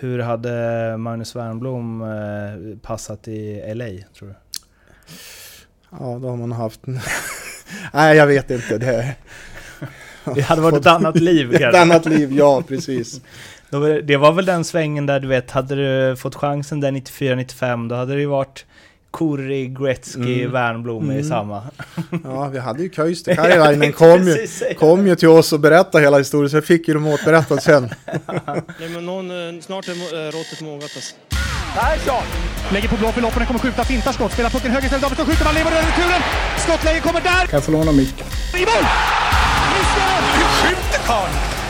Hur hade Magnus Wernbloom eh, passat i LA, tror du? Ja, då har man haft... Nej, jag vet inte. Det, det hade varit ett annat liv Ett annat liv, ja precis. Det var väl den svängen där du vet, hade du fått chansen där 94-95 då hade det ju varit Kurri, Gretzky, mm. Wernbloom mm. i samma. Ja, vi hade ju Köister. Karjalainen kom, ju, kom ju till oss och berättade hela historien, så jag fick ju dem återberättat sen. Nej, men någon, eh, snart är eh, råttet mogat alltså. Persson! Lägger på blå för loppen, kommer skjuta, fintar skott, spelar pucken höger istället, Davidsson skjuter, man lever över returen! Skottläge kommer där! Kan jag få låna micken? I mål! Missar! Hur skjuter karln?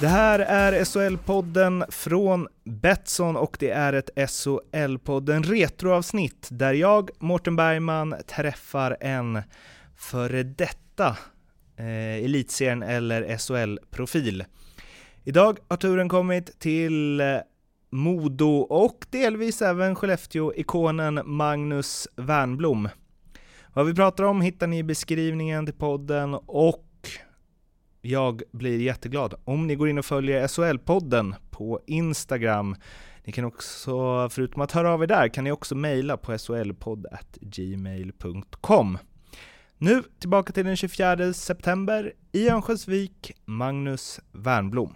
Det här är SHL-podden från Betsson och det är ett SHL-podden retroavsnitt där jag, Mårten Bergman, träffar en före detta eh, elitserien eller SHL-profil. Idag har turen kommit till eh, Modo och delvis även Skellefteå-ikonen Magnus Wernblom. Vad vi pratar om hittar ni i beskrivningen till podden och jag blir jätteglad om ni går in och följer SHL-podden på Instagram. Ni kan också, förutom att höra av er där, kan ni också mejla på shlpodd.gmail.com. Nu tillbaka till den 24 september i Örnsköldsvik, Magnus Wernblom.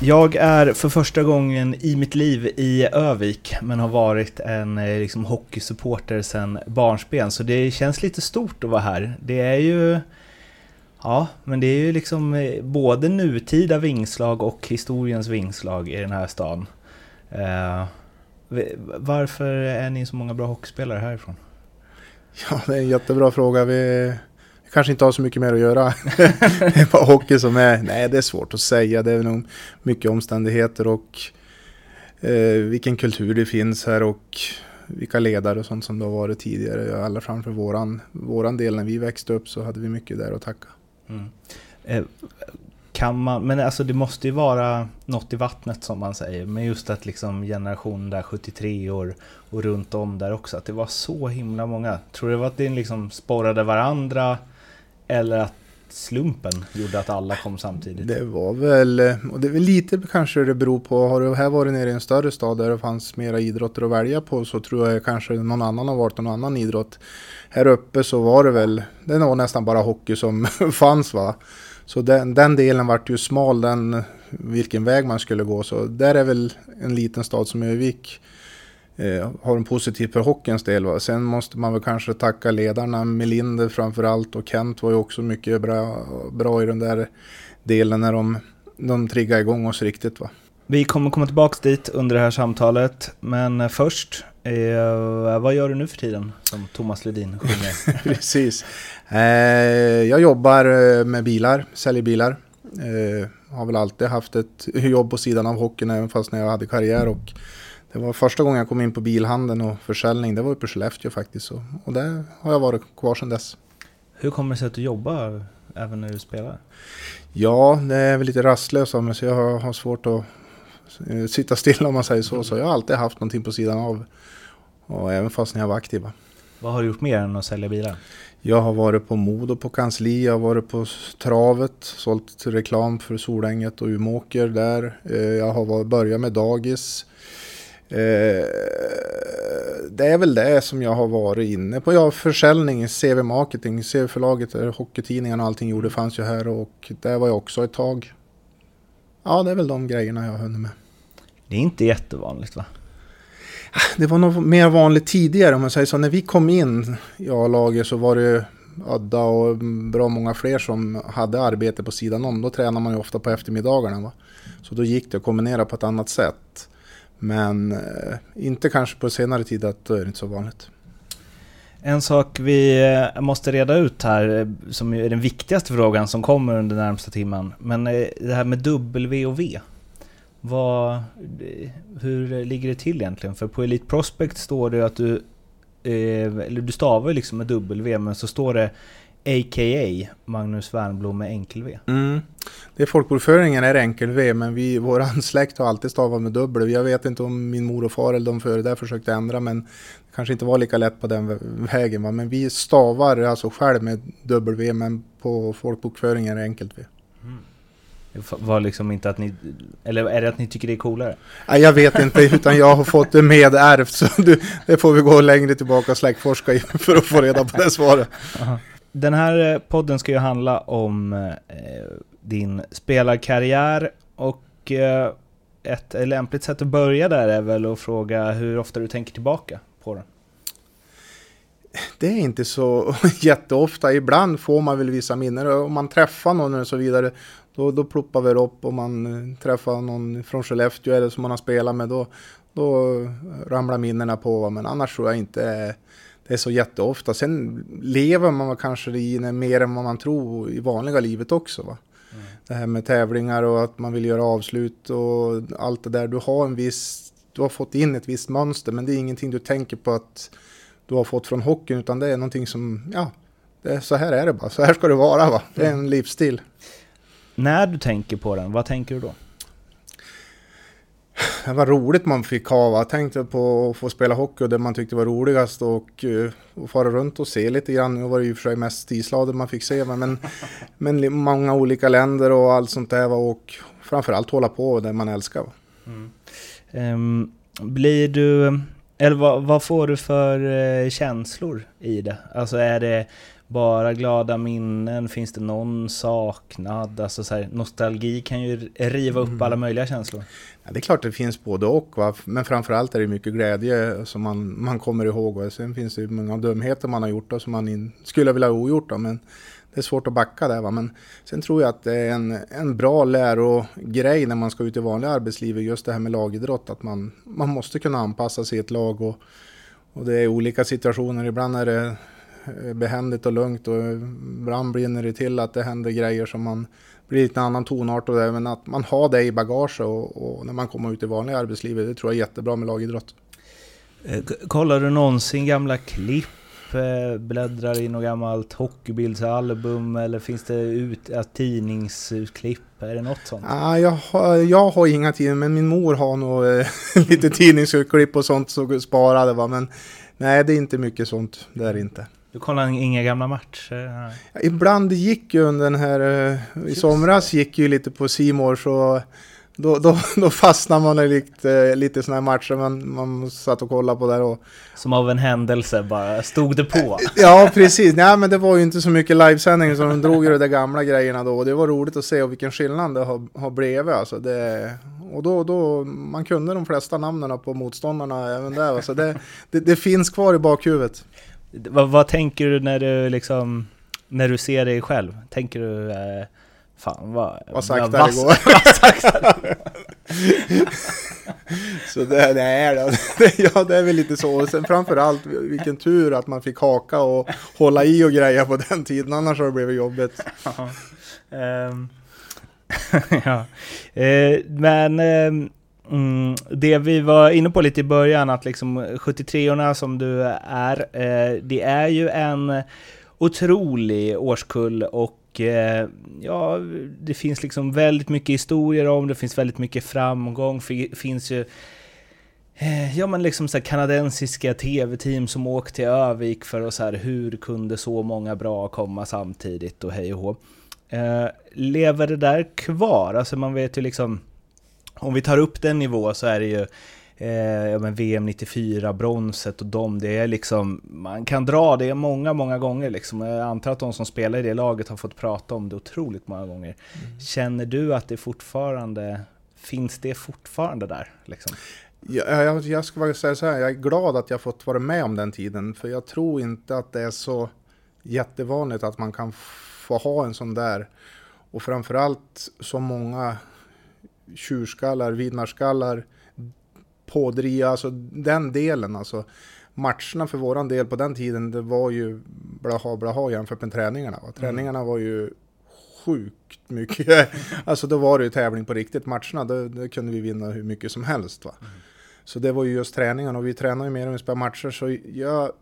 Jag är för första gången i mitt liv i Övik, men har varit en eh, liksom, hockeysupporter sedan barnsben, så det känns lite stort att vara här. Det är ju Ja, men det är ju liksom eh, både nutida vingslag och historiens vingslag i den här stan. Uh, varför är ni så många bra hockeyspelare härifrån? Ja, det är en jättebra fråga. Vi, vi kanske inte har så mycket mer att göra. det är bara hockey som är... Nej, det är svårt att säga. Det är nog mycket omständigheter och eh, vilken kultur det finns här och vilka ledare och sånt som det har varit tidigare. Alla framför våran, våran del när vi växte upp så hade vi mycket där att tacka. Mm. Eh, kan man, men alltså det måste ju vara något i vattnet som man säger. Men just att liksom generationen där 73 år och runt om där också. Att det var så himla många. Tror du det var att det liksom sporrade varandra? Eller att slumpen gjorde att alla kom samtidigt? Det var väl, och det är väl lite kanske det beror på. Har du här varit nere i en större stad där det fanns mera idrotter att välja på så tror jag kanske någon annan har varit någon annan idrott här uppe så var det väl, det var nästan bara hockey som fanns va. Så den, den delen vart ju smal, den, vilken väg man skulle gå. Så där är väl en liten stad som Övik eh, har en positiv för hockeyns del. Va? Sen måste man väl kanske tacka ledarna, Melinder framförallt och Kent var ju också mycket bra, bra i den där delen när de, de triggade igång oss riktigt. Va? Vi kommer komma tillbaka dit under det här samtalet, men först Eh, vad gör du nu för tiden som Thomas Ledin sjunger? Precis. Eh, jag jobbar eh, med bilar, säljer bilar. Eh, har väl alltid haft ett jobb på sidan av hockeyn även fast när jag hade karriär. Och det var första gången jag kom in på bilhandeln och försäljning. Det var på Skellefteå faktiskt. Och, och där har jag varit kvar sedan dess. Hur kommer det sig att du jobbar även när du spelar? Ja, det är väl lite rastlös av mig så jag har, har svårt att eh, sitta still om man säger så. Så jag har alltid haft någonting på sidan av. Och även fast när jag var aktiv. Vad har du gjort mer än att sälja bilar? Jag har varit på Modo på kansli, jag har varit på Travet, sålt reklam för Solänget och Umåker där. Eh, jag har börjat med dagis. Eh, det är väl det som jag har varit inne på. Ja, försäljning, CV Marketing, CV-förlaget, hockeytidningarna och allting gjorde fanns ju här och där var jag också ett tag. Ja, det är väl de grejerna jag har hunnit med. Det är inte jättevanligt va? det var nog mer vanligt tidigare om man säger så. När vi kom in i A-laget så var det Adda och bra många fler som hade arbete på sidan om. Då tränar man ju ofta på eftermiddagarna. Va? Så då gick det att kombinera på ett annat sätt. Men eh, inte kanske på senare tid att då är det inte så vanligt. En sak vi eh, måste reda ut här, eh, som är den viktigaste frågan som kommer under närmsta timmen. Men det här med W och V. Vad, hur ligger det till egentligen? För på Elite Prospect står det att du, eller du stavar liksom med W, men så står det a.k.a. Magnus Wernbloom med enkel-V. Mm. Det är folkbokföringen är enkel-V, men vi, våran släkt har alltid stavat med dubbel. Jag vet inte om min mor och far eller de före där försökte ändra, men det kanske inte var lika lätt på den vägen. Va? Men vi stavar alltså själv med W, men på folkbokföringen är det enkelt-V. Det var liksom inte att ni... Eller är det att ni tycker det är coolare? Nej, jag vet inte, utan jag har fått det medärvt. Så du, det får vi gå längre tillbaka och släktforska för att få reda på det svaret. Den här eh, podden ska ju handla om eh, din spelarkarriär och eh, ett lämpligt sätt att börja där är väl att fråga hur ofta du tänker tillbaka på den. Det är inte så jätteofta. Ibland får man väl vissa minnen. Om man träffar någon och så vidare, då, då ploppar väl upp. Om man eh, träffar någon från Skellefteå eller som man har spelat med, då, då ramlar minnena på. Men annars tror jag inte det är så jätteofta. Sen lever man kanske i det mer än vad man tror i vanliga livet också. Va? Mm. Det här med tävlingar och att man vill göra avslut och allt det där. Du har en viss, du har fått in ett visst mönster men det är ingenting du tänker på att du har fått från hockeyn utan det är någonting som, ja, det så här är det bara. Så här ska det vara va. Det är en livsstil. När du tänker på den, vad tänker du då? Det var roligt man fick ha. Jag tänkte på att få spela hockey och det man tyckte var roligast och, uh, och fara runt och se lite grann. Nu var det ju för sig mest islader man fick se, men, men många olika länder och allt sånt där. Och framförallt hålla på det man älskar. Mm. Um, blir du, eller vad, vad, får du för uh, känslor i det? Alltså är det bara glada minnen? Finns det någon saknad? Alltså så här, nostalgi kan ju riva upp mm. alla möjliga känslor. Ja, det är klart det finns både och, va? men framförallt är det mycket glädje som man, man kommer ihåg. Va? Sen finns det många dumheter man har gjort och som man in, skulle vilja ha ogjort. Då, men det är svårt att backa där. Va? Men sen tror jag att det är en, en bra lärogrej när man ska ut i vanliga arbetslivet, just det här med lagidrott. Att man, man måste kunna anpassa sig i ett lag och, och det är olika situationer. Ibland är det behändigt och lugnt och ibland brinner det till att det händer grejer som man blir lite annan tonart och det, men att man har det i bagage och, och när man kommer ut i vanliga arbetslivet, det tror jag är jättebra med lagidrott. Eh, kollar du någonsin gamla klipp? Eh, bläddrar i något gammalt hockeybildsalbum eller finns det ut, ja, tidningsklipp? Är det något sånt? Ah, jag, har, jag har inga tidningar, men min mor har nog eh, lite tidningsklipp och sånt så sparade. Va? Men nej, det är inte mycket sånt. Det är inte. Du kollar inga gamla matcher? Ja, ibland gick ju under den här, i somras gick ju lite på Simor så då, då, då fastnar man i lite, lite sådana här matcher man, man satt och kollade på där och... Som av en händelse bara, stod det på? ja, precis. Nej, men det var ju inte så mycket livesändning så de drog ju de där gamla grejerna då och det var roligt att se och vilken skillnad det har, har blivit alltså. Det, och då, då, man kunde de flesta namnen på motståndarna även där. Så det, det, det finns kvar i bakhuvudet. Vad, vad, tänker du när du liksom, när du ser dig själv? Tänker du, eh, fan vad... Vad sagt där igår? så det, det är det. ja, det är väl lite så. Och sen framförallt vilken tur att man fick haka och hålla i och greja på den tiden. Annars har det blivit jobbigt. um, ja. Uh, men um, Mm, det vi var inne på lite i början, att liksom 73orna som du är, eh, det är ju en otrolig årskull och eh, ja, det finns liksom väldigt mycket historier om det, finns väldigt mycket framgång, det finns ju eh, Ja men liksom så kanadensiska tv-team som åkte till Övik för att så här, hur kunde så många bra komma samtidigt och hej och hå. Eh, lever det där kvar? Alltså man vet ju liksom om vi tar upp den nivå så är det ju eh, ja, men VM 94, bronset och dem, det är liksom, man kan dra det många, många gånger liksom. Jag antar att de som spelar i det laget har fått prata om det otroligt många gånger. Mm. Känner du att det fortfarande, finns det fortfarande där? Liksom? Ja, jag, jag ska bara säga så här, jag är glad att jag fått vara med om den tiden, för jag tror inte att det är så jättevanligt att man kan få ha en sån där, och framförallt så många tjurskallar, vinnarskallar, pådriva, alltså den delen alltså. Matcherna för våran del på den tiden, det var ju blaha blaha jämfört med träningarna. Va? Träningarna var ju sjukt mycket. alltså då var det ju tävling på riktigt. Matcherna, då, då kunde vi vinna hur mycket som helst. Va? Mm. Så det var ju just träningarna och vi tränar ju mer än vi spelar matcher. Så jag,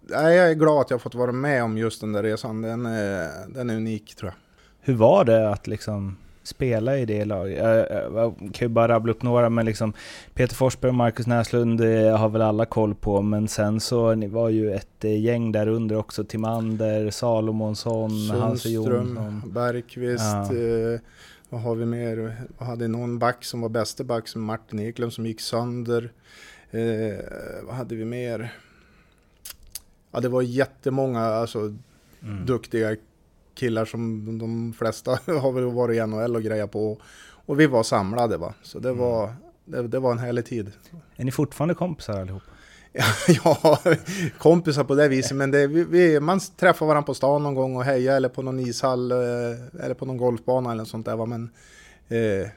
nej, jag är glad att jag fått vara med om just den där resan. Den är, den är unik tror jag. Hur var det att liksom spela i det laget? Jag, jag kan ju bara rabbla upp några, men liksom Peter Forsberg och Marcus Näslund har väl alla koll på, men sen så ni var ju ett eh, gäng där under också, Timander, Salomonsson, Hasse Jonsson. Bergqvist, Ja. eh, vad har vi mer? Vi hade någon back som var bäste back som Martin Eklund som gick sönder. Eh, vad hade vi mer? Ja, det var jättemånga alltså, Mm. duktiga killar som de flesta har väl varit i NHL och grejat på. Och vi var samlade va, så Mm. det var, det, det var en härlig tid. Är ni fortfarande kompisar allihop? ja, kompisar på det viset, men det, vi, vi, man träffar varandra på stan någon gång och hejar eller på någon ishall eh, eller på någon golfbana eller något sånt där. va, Men eh,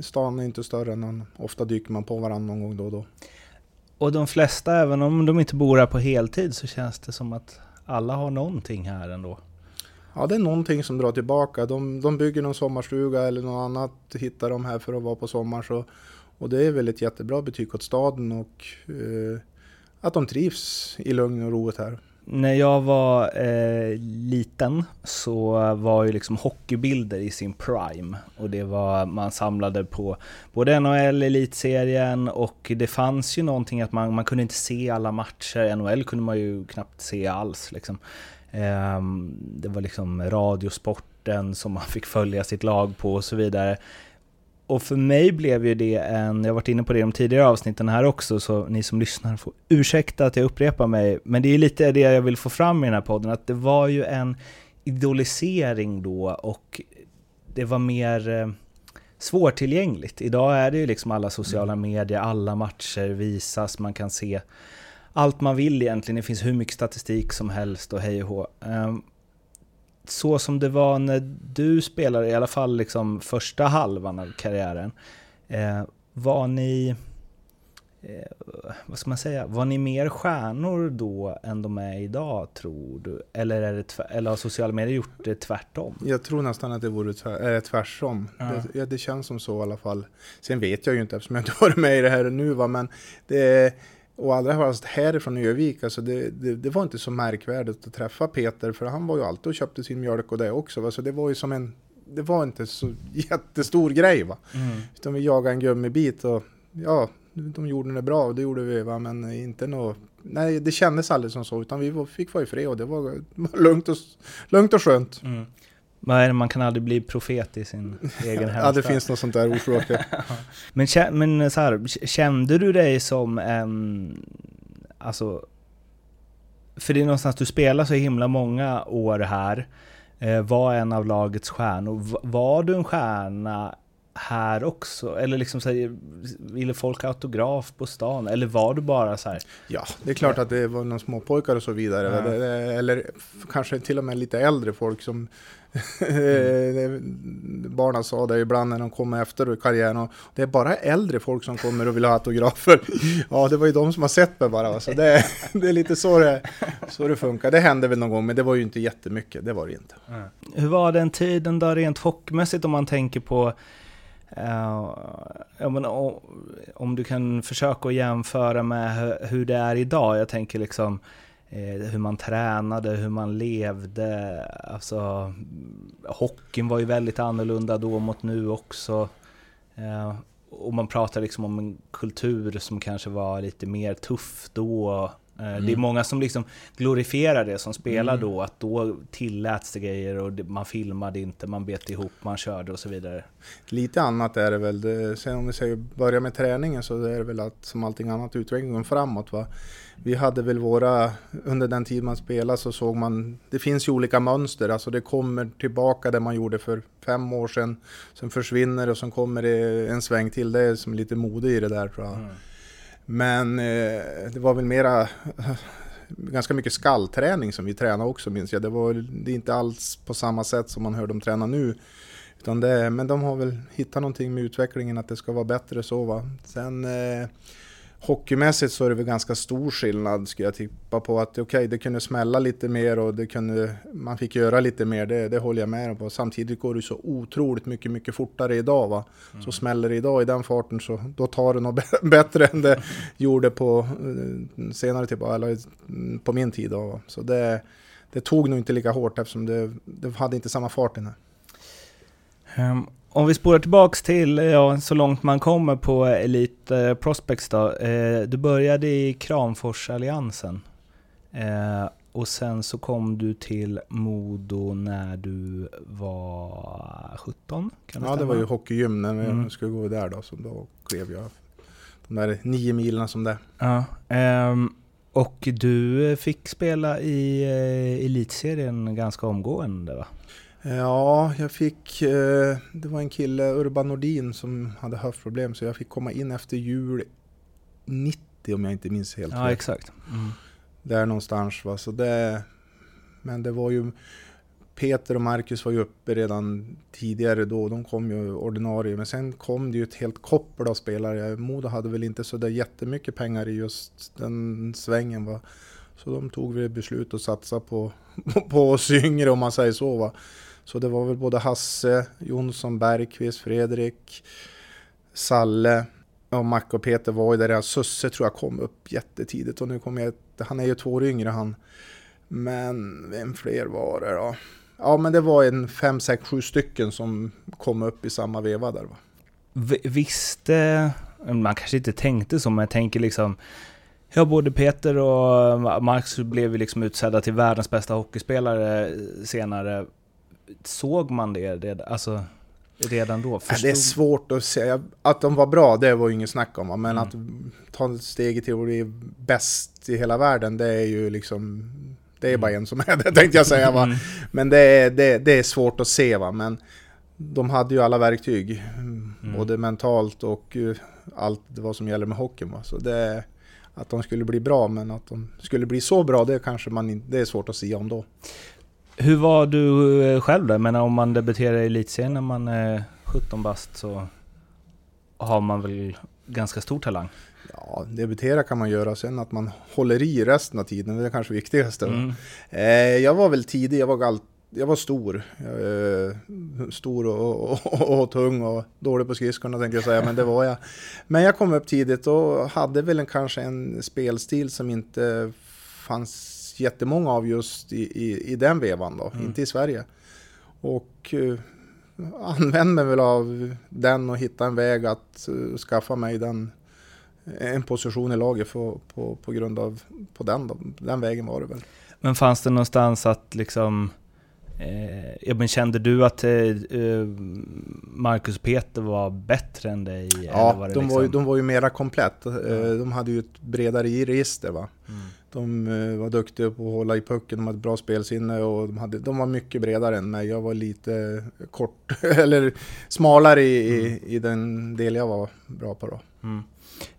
stan är inte större än någon. Ofta dyker man på varandra någon gång då och då. Och de flesta, även om de inte bor här på heltid, så känns det som att alla har någonting här ändå. Ja, det är någonting som drar tillbaka. De, de bygger någon sommarstuga eller något annat, hittar de här för att vara på sommar. Så, och det är väl ett jättebra betyg åt staden och eh, att de trivs i lugn och ro här. När jag var eh, liten så var ju liksom hockeybilder i sin prime. Och det var, man samlade på både NHL, elitserien och det fanns ju någonting att man, man kunde inte se alla matcher. NHL kunde man ju knappt se alls liksom. Ehm, det var liksom radiosporten som man fick följa sitt lag på och så vidare. Och för mig blev ju det en, jag har varit inne på det i de tidigare avsnitten här också, så ni som lyssnar får ursäkta att jag upprepar mig, men det är lite det jag vill få fram i den här podden, att det var ju en idolisering då och det var mer eh, svårtillgängligt. Idag är det ju liksom alla sociala medier, alla matcher visas, man kan se allt man vill egentligen. Det finns hur mycket statistik som helst och hej och hå. Ehm, Så som det var när du spelade, i alla fall liksom första halvan av karriären, eh, var ni... Eh, vad ska man säga? Var ni mer stjärnor då än de är idag, tror du? Eller, är det eller har sociala medier gjort det tvärtom? Jag tror nästan att det vore tvär, är tvärsom. Ja. Det, det känns som så i alla fall. Sen vet jag ju inte eftersom jag inte varit med i det här nu va, men det och allra helst härifrån Övik, alltså det, det, det var inte så märkvärdigt att träffa Peter för han var ju alltid och köpte sin mjölk och det också. Va? Så det var ju som en, det var inte så jättestor grej va. Utan vi jagade en gummibit och ja, de gjorde det bra och det gjorde vi va, men inte något Nej, det kändes aldrig som så, utan vi fick vara i fred och det var, lugnt, och, lugnt och skönt. Vad är det, man kan aldrig bli profet i sin egen Ja, det finns något sånt där ordspråk. Men, men så här, kände du dig som en... Alltså... För det är någonstans, du spelar så himla många år här. Eh, var en av lagets stjärnor. Var du en stjärna här också? Eller liksom så här, ville folk ha autograf på stan? Eller var du bara så här? Ja, det är klart att det var några småpojkar och så vidare. Ja. Det, eller f- kanske till och med lite äldre folk som barnen sa det ibland när de kom efter karriären. Och det är bara äldre folk som kommer och vill ha autografer. Ja, det var ju de som har sett mig bara. Så det, det är lite så det, så det funkar. Det hände väl någon gång, men det var ju inte jättemycket. Det var det inte. Hur var den tiden då rent hockeymässigt om man tänker på Uh, ja, men, o- om du kan försöka att jämföra med hur, hur det är idag. Jag tänker liksom eh, hur man tränade, hur man levde. Alltså, hockeyn var ju väldigt annorlunda då mot nu också. Eh, och man pratar liksom om en kultur som kanske var lite mer tuff då. Eh, Det är många som liksom glorifierar det som spelar då, att då tilläts det grejer och man filmade inte, man bet ihop, man körde och så vidare. Lite annat är det väl. Det, sen om vi säger börja med träningen så är det väl att som allting annat utvecklingen framåt. Va? Vi hade väl våra, under den tid man spelade så såg man, det finns ju olika mönster. Alltså det kommer tillbaka det man gjorde för fem år sedan. Sen försvinner och sen kommer det en sväng till. Det är som lite mode i det där tror jag. Men eh, det var väl mera ganska mycket skallträning som vi tränade också minns jag. Det var det är inte alls på samma sätt som man hör dem träna nu. Utan det, men de har väl hittat någonting med utvecklingen att det ska vara bättre så va. Sen eh, hockeymässigt så är det väl ganska stor skillnad skulle jag tippa på att okej, okay, det kunde smälla lite mer och det kunde, man fick göra lite mer, det, det håller jag med om. Samtidigt går det så otroligt mycket, mycket fortare idag va. Mm. Så smäller det idag i den farten så då tar det nog bättre än det gjorde på eh, senare typ, eller på min tid då. Så det, det tog nog inte lika hårt eftersom det, det hade inte samma fart inne. Um, om vi spolar tillbaks till ja, så långt man kommer på Elite eh, Prospects då. Eh, du började i Kramforsalliansen. Eh, och sen så kom du till Modo när du var 17? Kan det ja, stämma? det var ju hockeygym när jag mm. skulle gå där då. Så då klev jag de där nio milen som det. Ja, ehm, och du fick spela i eh, Elitserien ganska omgående va? Ja, jag fick, eh, det var en kille, Urban Nordin, som hade höftproblem så jag fick komma in efter jul 90 om jag inte minns helt Ja, rätt. exakt. Mm. Där någonstans va, så det, men det var ju, Peter och Marcus var ju uppe redan tidigare då, de kom ju ordinarie, men sen kom det ju ett helt koppel av spelare. Modo hade väl inte så där jättemycket pengar i just den svängen va. Så de tog väl beslut att satsa på, på oss yngre om man säger så va. Så det var väl både Hasse, Jonsson, Bergqvist, Fredrik, Salle och Mac och Peter var ju där. Susse tror jag kom upp jättetidigt och nu kommer jag, han är ju två år yngre han. Men vem fler var det då? Ja men det var en fem, sex, sju stycken som kom upp i samma veva där va. Visste, man kanske inte tänkte så men jag tänker liksom Ja, både Peter och Max blev ju liksom utsedda till världens bästa hockeyspelare senare såg man det, det alltså, redan då? Förstod... Det är svårt att säga. Att de var bra, det var ju inget snack om. Men mm. att ta steget till att bli bäst i hela världen, det är ju liksom... Det är bara mm. en som är det, tänkte jag säga. Va? Mm. Men det är, det, det är svårt att se. Va? Men de hade ju alla verktyg. Mm. Både mentalt och allt vad som gäller med hockeyn. Va? Så det, att de skulle bli bra, men att de skulle bli så bra, det kanske man det är svårt att säga om då. Hur var du eh, själv då? Men om man debuterar i elitserien när man är 17 bast så har man väl ganska stor talang? Ja, debutera kan man göra. Sen att man håller i resten av tiden, det är kanske viktigaste. Mm. Eh, jag var väl tidig, jag var, all, jag var stor. Eh, stor och, och, och, och, tung och dålig på skridskorna tänkte jag säga, men det var jag. Men jag kom upp tidigt och hade väl en, kanske en spelstil som inte fanns jättemånga av just i, i, i den vevan då, mm. inte i Sverige. Och uh, använde mig väl av den och hitta en väg att uh, skaffa mig den, en position i laget för, på, på grund av på den, då. den vägen var det väl. Men fanns det någonstans att liksom Eh, ja, men kände du att eh, eh Marcus Peter var bättre än dig? Ja, var de, liksom? var ju, de var ju mera komplett. Mm. De hade ju ett bredare register. Va? Mm. De eh, var duktiga på att hålla i pucken, de hade bra spelsinne och de, hade, de var mycket bredare än mig. Jag var lite kort, eller smalare i, mm. i, i, den del jag var bra på då. Mm.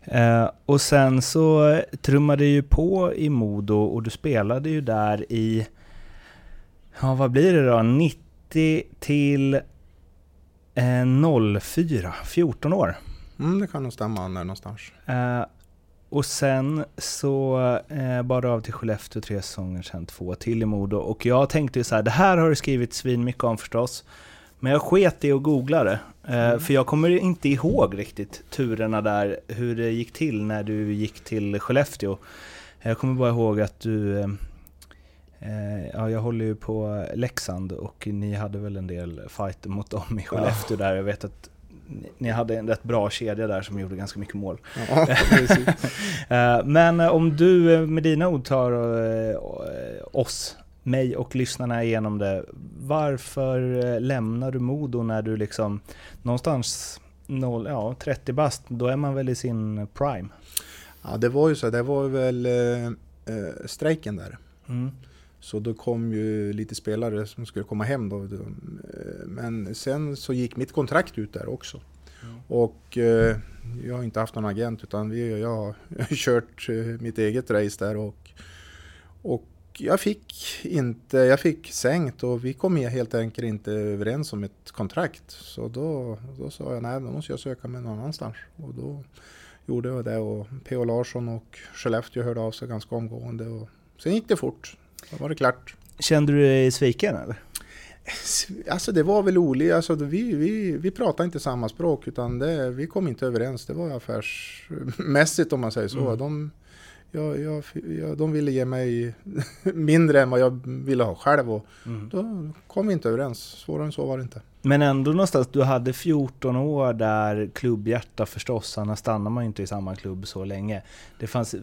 Eh, och sen så trummade ju på i Modo och du spelade ju där i, ja vad blir det då, 90 till eh, 04, 14 år. Mm, det kan nog stämma där någonstans. Eh, och sen så eh, bara av till Skellefteå tre säsonger, sen två till i Modo. Och jag tänkte så här, det här har du skrivit svin mycket om förstås. Men jag sket i att googla det. Eh, mm. För jag kommer inte ihåg riktigt turerna där, hur det gick till när du gick till Skellefteå. Jag kommer bara ihåg att du... Eh, eh ja, jag håller ju på Leksand och ni hade väl en del fighter mot dem i Skellefteå ja. där. Jag vet att ni hade en rätt bra kedja där som gjorde ganska mycket mål. Ja, eh, Men om du eh, med dina ord tar eh, oss, mig och lyssnarna igenom det. Varför lämnar du Modo när du liksom någonstans 0, ja, 30 bast, då är man väl i sin prime? Ja, det var ju så. Det var väl eh, strejken där. Mm. Så då kom ju lite spelare som skulle komma hem då. Men sen så gick mitt kontrakt ut där också. Mm. Och eh, jag har inte haft någon agent utan vi, jag har kört eh, mitt eget race där och, och jag fick inte, jag fick sänkt och vi kom helt enkelt inte överens om ett kontrakt. Så då, då sa jag nej, då måste jag söka mig någon annanstans. Och då gjorde jag det och P.O. Larsson och Skellefteå hörde av sig ganska omgående. Och sen gick det fort. Då var det klart. Kände du dig sviken eller? Alltså det var väl olika, alltså vi, vi, vi pratade inte samma språk utan det, vi kom inte överens. Det var affärsmässigt om man säger så. Mm. De, jag, jag, jag, de ville ge mig mindre än vad jag ville ha själv och Mm. då kom vi inte överens. Svårare än så var det inte. Men ändå någonstans, du hade 14 år där klubbhjärta förstås, annars stannar man ju inte i samma klubb så länge. Det fanns,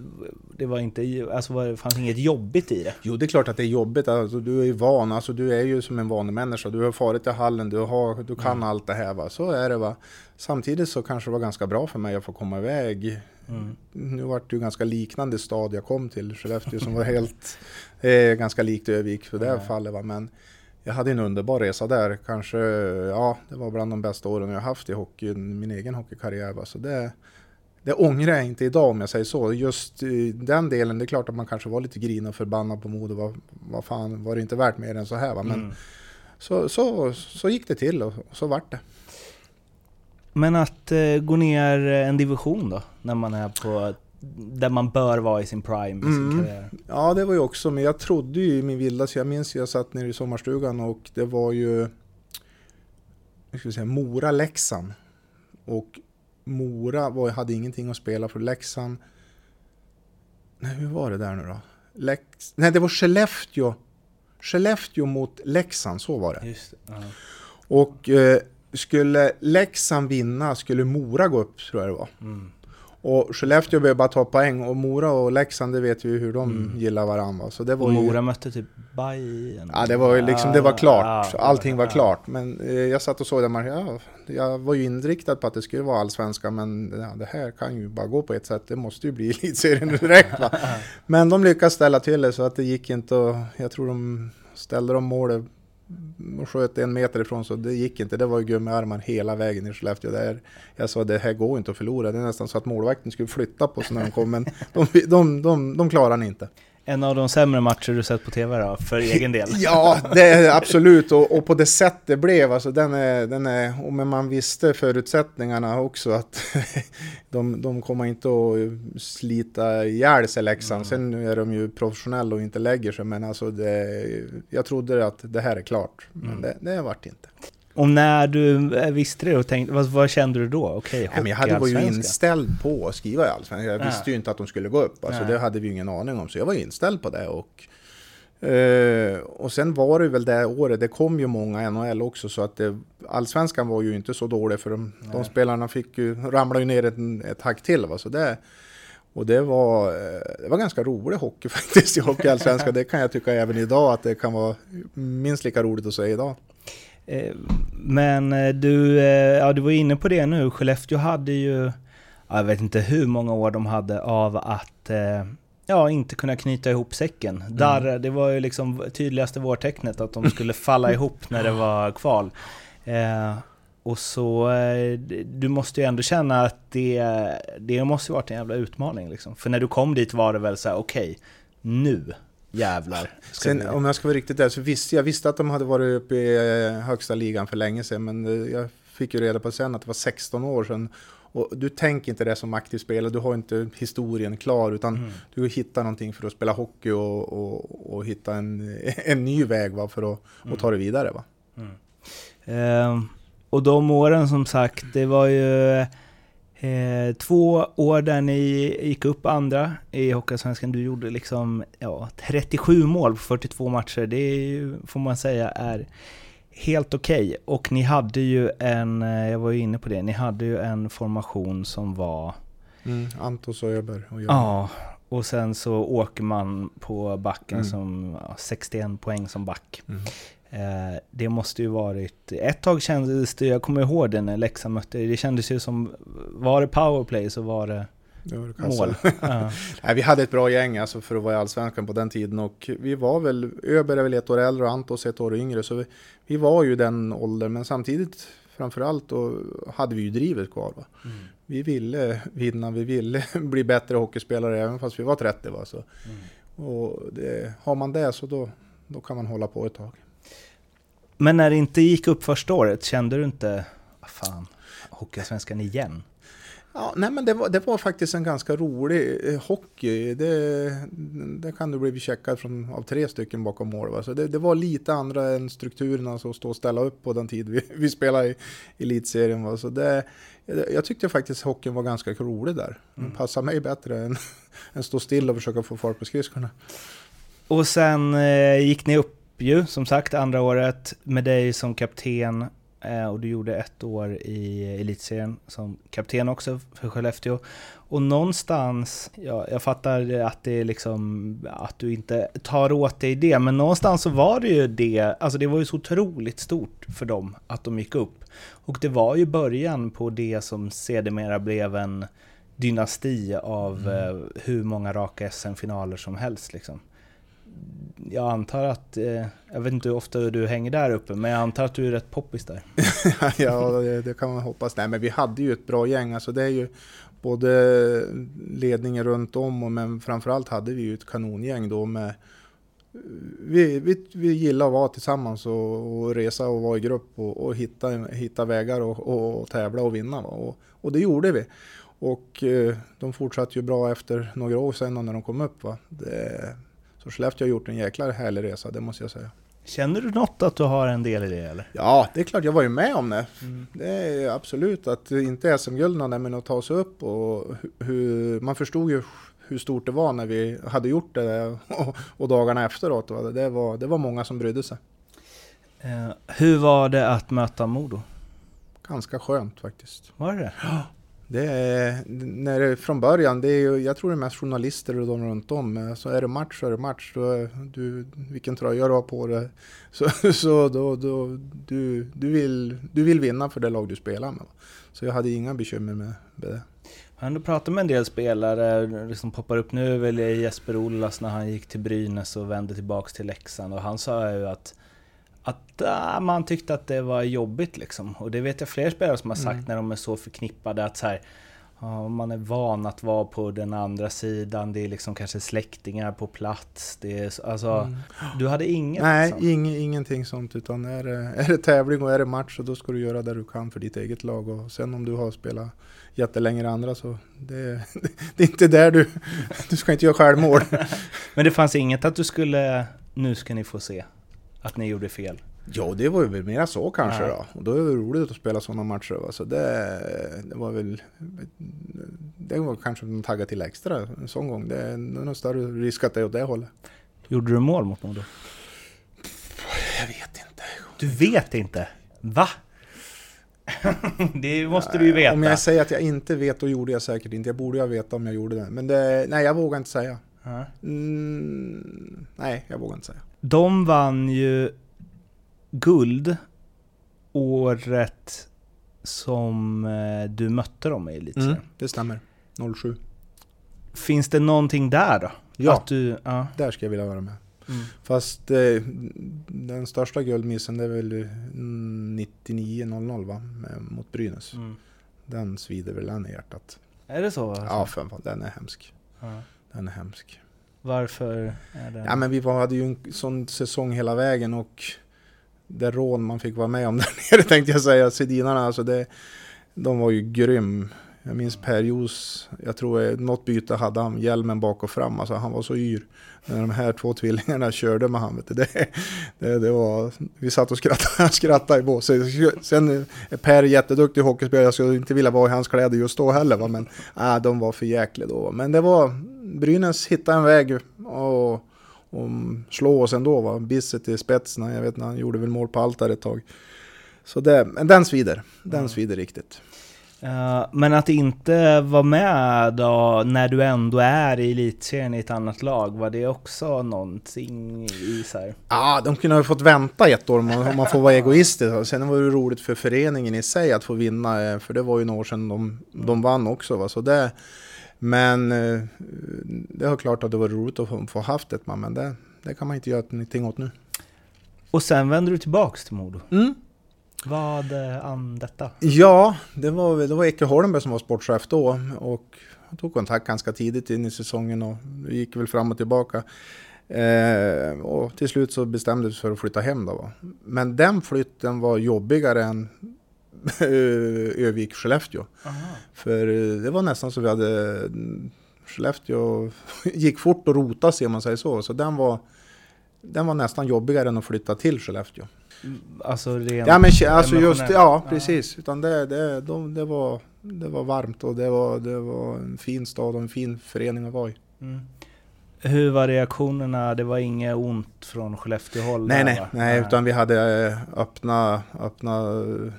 det var inte, alltså var- det fanns inget jobbigt i det. Jo, det är klart att det är jobbigt. Alltså, du är ju van. Alltså, du är ju som en vanlig människa. Du har farit till hallen, du, har, du kan allt det här. Va? Så är det. Va? Samtidigt så kanske det var ganska bra för mig att få komma iväg. Mm. Nu vart det ju ganska liknande stad jag kom till, Skellefteå, som var helt eh, ganska likt Övik för det här fallet. Va? Men jag hade en underbar resa där. Kanske, ja, det var bland de bästa åren jag haft i hockey, min egen hockeykarriär. Va? Så det, det ångrar jag inte idag om jag säger så. Just den delen, det är klart att man kanske var lite grin och förbannad på Modo. Vad, vad fan, var det inte värt mer än så här? Va? Men Mm. så, så, så gick det till och, och så vart det. Men att eh, gå ner en division då, när man är på, där man bör vara i sin prime i sin Mm. karriär. Ja, det var ju också, men jag trodde ju i min vildaste, jag minns jag satt nere i sommarstugan och det var ju, hur ska säga, Mora-Leksand. Och Mora var, hade ingenting att spela för Leksand. Nej, hur var det där nu då? Lex, nej, det var Skellefteå. Skellefteå mot Leksand, så var det. Just det. Ja. Och eh, skulle Leksand vinna skulle Mora gå upp, tror jag det var. Mm. Och Skellefteå behöver bara ta poäng och Mora och Leksand, det vet vi ju hur de gillar varandra. Så det var Och ju... Mora mötte typ Bajen. Ja, det var ju liksom, det var klart. Ja, Allting var klart. Men eh, jag satt och såg den matchen. Ja, jag var ju inriktad på att det skulle vara allsvenska, men ja, det här kan ju bara gå på ett sätt. Det måste ju bli elitserien direkt. Va? Men de lyckades ställa till det så att det gick inte och jag tror de ställde de målet och sköt en meter ifrån så det gick inte. Det var ju gummiarmar hela vägen i Skellefteå. Där jag sa det här går inte att förlora. Det är nästan så att målvakten skulle flytta på sig när de kom. Men de, de, de, de klarar ni inte. En av de sämre matcher du sett på TV då, för egen del? Ja, det är absolut. Och, och på det sätt det blev, alltså den är, den är, och men man visste förutsättningarna också att de, de kommer inte att slita ihjäl sig Leksand. Sen är de ju professionella och inte lägger sig, men alltså det, jag trodde att det här är klart. Men det, det vart inte. Och när du eh, visste det och tänkte, vad, vad kände du då? Okej, Nej, jag hade, var ju inställd på att skriva i Allsvenskan. Jag Ja. visste ju inte att de skulle gå upp. Alltså, Nej. det hade vi ju ingen aning om. Så jag var inställd på det. Och, eh, och sen var det väl det året, det kom ju många NHL också. Så att det, Allsvenskan var ju inte så dålig. För de, de spelarna fick ju, ramlade ju ner ett, ett hack till. Va? Så det, och det var, eh, det var ganska rolig hockey faktiskt i Hockeyallsvenskan. det kan jag tycka även idag att det kan vara minst lika roligt att säga idag. Eh, Men eh, du, eh, ja, du var inne på det nu, Skellefteå hade ju, ja, jag vet inte hur många år de hade av att ja, inte kunna knyta ihop säcken. Där, det var ju liksom tydligaste vårtecknet att de skulle falla ihop när det var kval. Eh, och så, eh, du måste ju ändå känna att det, det måste ju varit en jävla utmaning liksom. För när du kom dit var det väl så här: okej, nu jävlar. Sen om jag ska vara riktigt där så visste jag visste att de hade varit uppe i eh, högsta ligan för länge sedan. Men eh, jag fick ju reda på sen att det var 16 år sedan. Och du tänker inte det som aktiv spelare, du har inte historien klar utan Mm. du hittar någonting för att spela hockey och, och, och hitta en, en ny väg va, för att och ta det vidare. Va? Ehm, och de åren som sagt, det var ju eh, två år där ni gick upp andra i Hockeyallsvenskan. Du gjorde liksom ja, 37 mål på 42 matcher. Det är får man säga är helt okej. Och ni hade ju en, eh, jag var ju inne på det, ni hade ju en formation som var Mm, Antos och Öberg och jag. Ja, och sen så åker man på backen Mm. som ja, 61 poäng som back. Mm. Eh, det måste ju varit... Ett tag kändes det, jag kommer ihåg det när Leksand mötte, det kändes ju som... Var det powerplay så var det Det var det mål. Ja. Nej, vi hade ett bra gäng alltså för att vara i Allsvenskan på den tiden och vi var väl, Öberg är väl ett år äldre och Antos ett år yngre så vi, vi var ju den åldern men samtidigt framförallt då hade vi ju drivet kvar. Va? Mm. Vi ville vinna, vi ville bli bättre hockeyspelare även fast vi var 30. Va? Så, Mm. och det, har man det så då, då kan man hålla på ett tag. Men när det inte gick upp första året, kände du inte... Vad fan, Hockeyallsvenskan igen? Ja, nej men det var, det var faktiskt en ganska rolig eh, hockey. Det, det kan du bli checkad från, av tre stycken bakom mål. Va? Så det, det var lite andra än strukturerna som stå och ställa upp på den tid vi, vi spelade i elitserien. Va? Så det, jag tyckte faktiskt hockeyn var ganska rolig där. Den Mm. passade mig bättre än, än stå still och försöka få fart på skridskorna. Och sen eh, gick ni upp ju, som sagt, andra året med dig som kapten. Eh, och du gjorde ett år i elitserien som kapten också för Skellefteå. Och någonstans, ja, jag fattar att det är liksom, att du inte tar åt dig det, men någonstans så var det ju det, alltså det var ju så otroligt stort för dem att de gick upp. Och det var ju början på det som sedermera blev en dynasti av eh, hur många raka SM-finaler som helst liksom. Jag antar att, eh, jag vet inte hur ofta du hänger där uppe, men jag antar att du är rätt poppis där. ja, det, kan man hoppas. Nej, men vi hade ju ett bra gäng. Alltså det är ju både ledningen runt om och men framförallt hade vi ju ett kanongäng då med vi, vi, vi gillar att vara tillsammans och, och resa och vara i grupp och, och hitta, hitta vägar och, och, och tävla och vinna. Och, och det gjorde vi. Och eh, de fortsatte ju bra efter några år sedan när de kom upp. Va? Det, så Skellefteå har gjort en jäkla härlig resa, det måste jag säga. Känner du något att du har en del i det eller? Ja, det är klart, jag var ju med om det. Det är absolut att inte SM-gulden men att ta sig upp och hur, man förstod ju hur stort det var när vi hade gjort det och, och dagarna efteråt. Det var, det var många som brydde sig. Eh, hur var det att möta Modo? Ganska skönt faktiskt. Var det det? Det är, när det, från början, det är ju, jag tror det är mest journalister och de runt om. Så alltså, är det match så är det match. Då, du, vilken tröja du har på dig. Så, så då, då, du, du, vill, du vill vinna för det lag du spelar med. Så jag hade inga bekymmer med, med det. Jag har ändå pratat med en del spelare, det som poppar upp nu är väl Jesper Ollas när han gick till Brynäs och vände tillbaks till Leksand och han sa ju att att äh, man tyckte att det var jobbigt liksom. Och det vet jag fler spelare som har sagt Mm. när de är så förknippade att så här, man är van att vara på den andra sidan, det är liksom kanske släktingar på plats. Det är, så- alltså, du hade inget Mm. Nej, liksom. ing, ingenting sånt. Utan är det, är det tävling och är det match så då ska du göra det du kan för ditt eget lag. Och sen om du har spelat jättelänge i andra så det, det är inte där du... Du ska inte göra självmål. Men det fanns inget att du skulle, nu ska ni få se att ni gjorde fel. Ja, det var ju väl mera så kanske Ja. då. Och då är det roligt att spela sådana matcher. Va? Så det, det var väl... Det var kanske en tagga till extra en sån gång. Det är nog större risk att det är åt det hållet. Gjorde du mål mot Modo? Jag vet inte. Du vet inte? Va? det måste du ju veta. Om jag säger att jag inte vet, då gjorde jag säkert inte. Jag borde ju veta om jag gjorde det. Men det, nej, jag vågar inte säga. Mm, nej, jag vågar inte säga. De vann ju guld året som eh, du mötte dem i elitserien. Mm, det stämmer. 07. Finns det någonting där då? Ja. Att du, ja. Där ska jag vilja vara med. Mm. Fast eh, den största guldmissen det är väl mm, 99-00 va? Med, mot Brynäs. Mm. Den svider väl än i hjärtat. Är det så? Alltså? Ja, för fan, den är hemsk. Ja. Den är hemsk. Varför är det... Ja, men vi var, hade ju en sån säsong hela vägen och det rån man fick vara med om där nere tänkte jag säga. Sedinarna, alltså det, de var ju grym. Jag minns Per Jos, jag tror eh, något byte hade han hjälmen bak och fram. Alltså han var så yr. När de här två tvillingarna körde med han. Vet du, det, det, det var, vi satt och skrattade, skrattade i båset. Sen är Per jätteduktig hockeyspelare. Jag skulle inte vilja vara i hans kläder just då heller. Va? Men äh, de var för jäkla då. Men det var, Brynäs hittade en väg och, och slå oss ändå. Va? Bisset i spetsen. Jag vet inte, han gjorde väl mål på allt där ett tag. Så det, men den svider. Den svider riktigt. Ja, men att inte vara med då när du ändå är i elitserien i ett annat lag, var det också någonting i så? Ja, de kunde ha fått vänta ett år om man, om man får vara egoistisk. Sen var det roligt för föreningen i sig att få vinna, eh, för det var ju några år sedan de, de vann också. Va? Så det, men eh, det är klart att det var roligt att få, haft ett man, men det, det kan man inte göra någonting åt nu. Och sen vänder du tillbaks till Modo. Mm. Vad eh, an detta? Ja, det var, det var Ecke Holmberg som var sportchef då och han tog kontakt ganska tidigt in i säsongen och det gick väl fram och tillbaka. Eh, och till slut så bestämde vi oss för att flytta hem då. Va? Men den flytten var jobbigare än Övik-Skellefteå. För eh, det var nästan så vi hade Skellefteå gick fort och rota ser man säger så. Så den var, den var nästan jobbigare än att flytta till Skellefteå. Alltså rent Ja men alltså just, ja precis. Utan det, det, de, det, var, det var varmt och det var, det var en fin stad och en fin förening att vara i. Mm. Hur var reaktionerna? Det var inget ont från Skellefteå-håll? Nej, där, nej, va? nej, utan vi hade eh, öppna, öppna,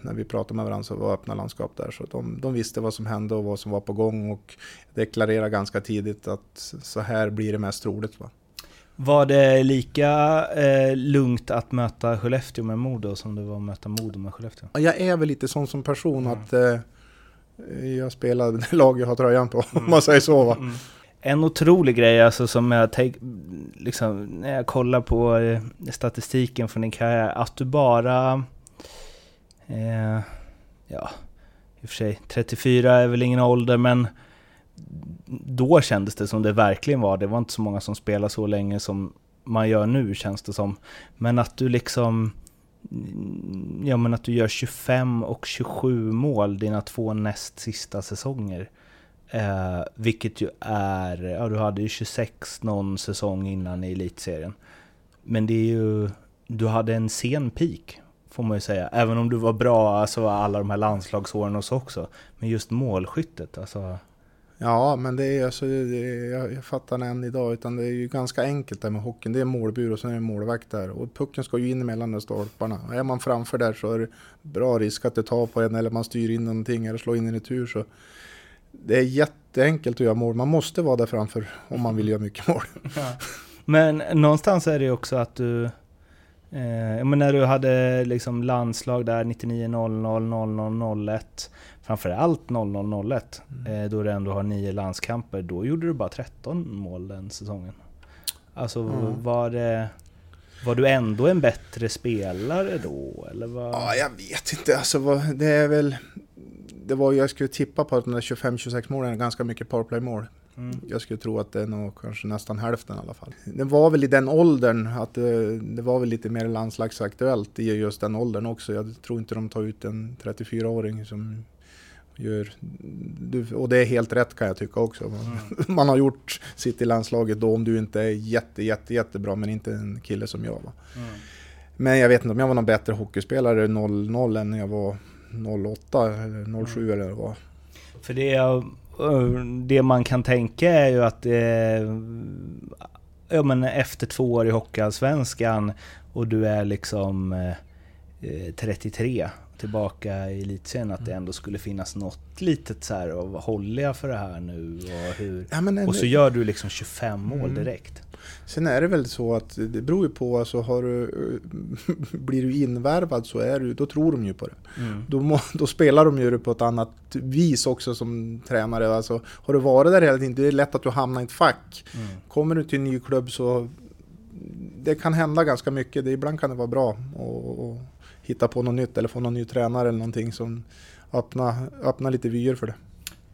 när vi pratade med varandra så var öppna landskap där. Så de, de visste vad som hände och vad som var på gång och deklarerade ganska tidigt att så här blir det mest troligt. Va? Var det lika eh, lugnt att möta Skellefteå med Modo som det var att möta Modo med Skellefteå? Ja, Jag är väl lite sån som person Mm. att eh, jag spelar det lag jag har tröjan på, om man säger så. Va? Mm. En otrolig grej alltså som jag tänk, liksom, när jag kollar på eh, statistiken från din karriär, att du bara... Eh, ja, i och för sig, 34 är väl ingen ålder men då kändes det som det verkligen var. Det var inte så många som spelade så länge som man gör nu känns det som. Men att du liksom... Ja men att du gör 25 och 27 mål dina två näst sista säsonger. Eh, vilket ju är, ja du hade ju 26 någon säsong innan i elitserien. Men det är ju, du hade en sen peak får man ju säga. Även om du var bra, alltså alla de här landslagsåren och så också. Men just målskyttet, alltså. Ja, men det är alltså, det är, jag, jag fattar det än idag, utan det är ju ganska enkelt där med hockeyn. Det är målbur och sen är det målvakt där. Och pucken ska ju in mellan de stolparna. Och är man framför där så är det bra risk att det tar på en eller man styr in någonting eller slår in en retur. Så det är jätteenkelt att göra mål. Man måste vara där framför om man vill göra mycket mål. Men någonstans är det ju också att du... Eh, ja, men när du hade liksom landslag där 99 00 00 01 Framförallt 00 01 eh, Då du ändå har nio landskamper Då gjorde du bara 13 mål den säsongen Alltså Mm. var det... Var du ändå en bättre spelare då? Eller vad? Ja, jag vet inte. Alltså, det är väl... Det var, jag skulle tippa på att de där 25-26 målen är ganska mycket powerplay-mål. Mm. Jag skulle tro att det är nog kanske nästan hälften i alla fall. Det var väl i den åldern att det, det var väl lite mer landslagsaktuellt i just den åldern också. Jag tror inte de tar ut en 34-åring som gör... Och det är helt rätt kan jag tycka också. Man, man har gjort sitt i landslaget då om du inte är jätte, jätte, jättebra men inte en kille som jag. Va? Mm. Men jag vet inte om jag var någon bättre hockeyspelare 0-0 än när jag var 08 eller 07 eller vad. För det, är- det man kan tänka är ju att eh, ja, men efter två år i Hockeyallsvenskan och du är liksom eh, eh, 33 tillbaka i elitserien att det ändå skulle finnas något litet så här och vad håller jag för det här nu och hur? Ja, men Och så gör du liksom 25 mål Mm. direkt. Sen är det väl så att det beror ju på, alltså har du, blir du invärvad så är du, då tror de ju på det. Mm. Då, må, då spelar de ju det på ett annat vis också som tränare. Alltså, har du varit där hela tiden, det är lätt att du hamnar i ett fack. Mm. Kommer du till en ny klubb så det kan hända ganska mycket. Det, ibland kan det vara bra att att hitta på något nytt eller få någon ny tränare eller någonting som öppnar öppna lite vyer för det.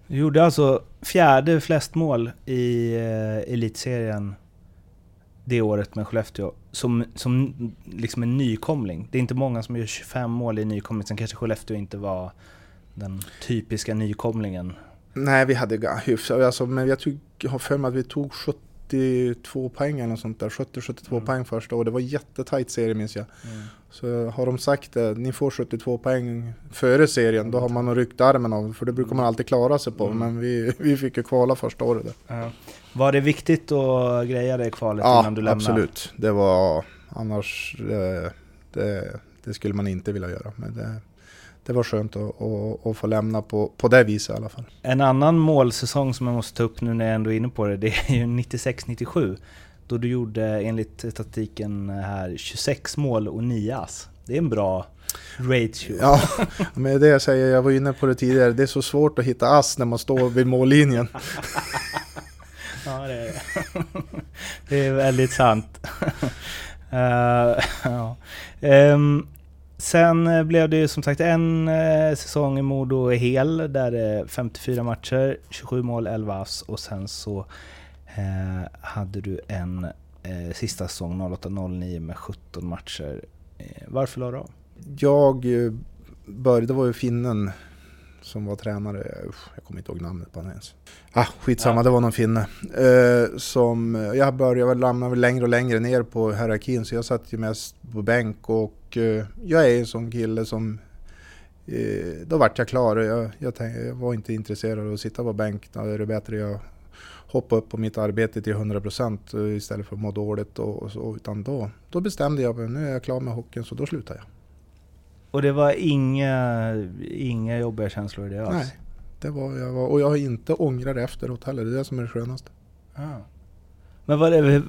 Du gjorde alltså fjärde flest mål i eh, elitserien det året med Skellefteå. Som, som liksom en nykomling. Det är inte många som gör 25 mål i nykomling. Sen kanske Skellefteå inte var den typiska nykomlingen. Nej, vi hade hyfsat, alltså, men jag, tyck, jag har för mig att vi tog 72 poäng eller något sånt där. 70-72 Mm. poäng första och det var jättetajt serie minns jag. Så har de sagt det, ni får 72 poäng före serien, då har man nog ryckt armen av för det brukar man alltid klara sig på. Mm. Men vi, vi fick ju kvala första året där. Ja. Var det viktigt att greja det kvalet Ja, innan du lämnade? absolut. Det var annars, det, det, det skulle man inte vilja göra. Men det, det var skönt att, att, att få lämna på, på det viset i alla fall. En annan målsäsong som jag måste ta upp nu när jag ändå är inne på det, det är ju 96-97. Då du gjorde enligt statistiken här 26 mål och 9 ass. Det är en bra ratio. Ja, men det jag säger, jag var inne på det tidigare, det är så svårt att hitta ass när man står vid mållinjen. Ja, det är det. Det är väldigt sant. Eh, ja. Ehm, sen eh, blev det ju som sagt en eh, säsong i Modo hel, där det är 54 matcher, 27 mål, 11 ass och sen så eh, hade du en eh, sista säsong 08-09 med 17 matcher. Eh, varför la du av? Jag eh, började, det var ju finnen som var tränare, usch, jag kommer inte ihåg namnet på honom ens. Ah, skitsamma, Ja. det var någon finne. Eh, som, jag började väl väl längre och längre ner på hierarkin så jag satt ju mest på bänk och eh, jag är en sån kille som eh, då vart jag klar. Jag, jag, tänkte, jag var inte intresserad av att sitta på bänk. Då är det bättre jag hoppa upp på mitt arbete till 100% istället för att må dåligt. Och, och så, utan då, då bestämde jag mig, nu är jag klar med hockeyn så då slutar jag. Och det var inga, inga jobbiga känslor i det alls? Nej, det var jag var, och jag har inte ångrat det efteråt heller. Det är det som är det skönaste. Ah. Men var det,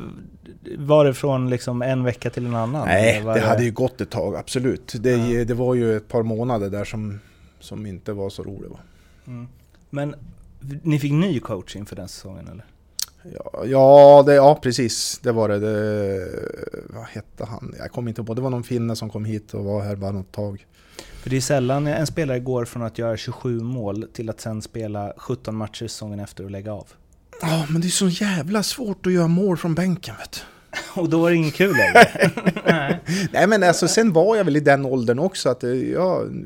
var det från liksom en vecka till en annan? Nej, var det hade ju gått ett tag, absolut. Det, Ja. det var ju ett par månader där som, som inte var så roliga. Mm. Men ni fick ny coach inför den säsongen eller? Ja, det, ja, precis. Det var det. det. Vad hette han? Jag kommer inte på. Det var någon finne som kom hit och var här bara något tag. För det är sällan en spelare går från att göra 27 mål till att sen spela 17 matcher säsongen efter och lägga av. Ja, men det är så jävla svårt att göra mål från bänken vet du. Och då var det inget kul längre. Nej. Nej men alltså sen var jag väl i den åldern också att eh, jag,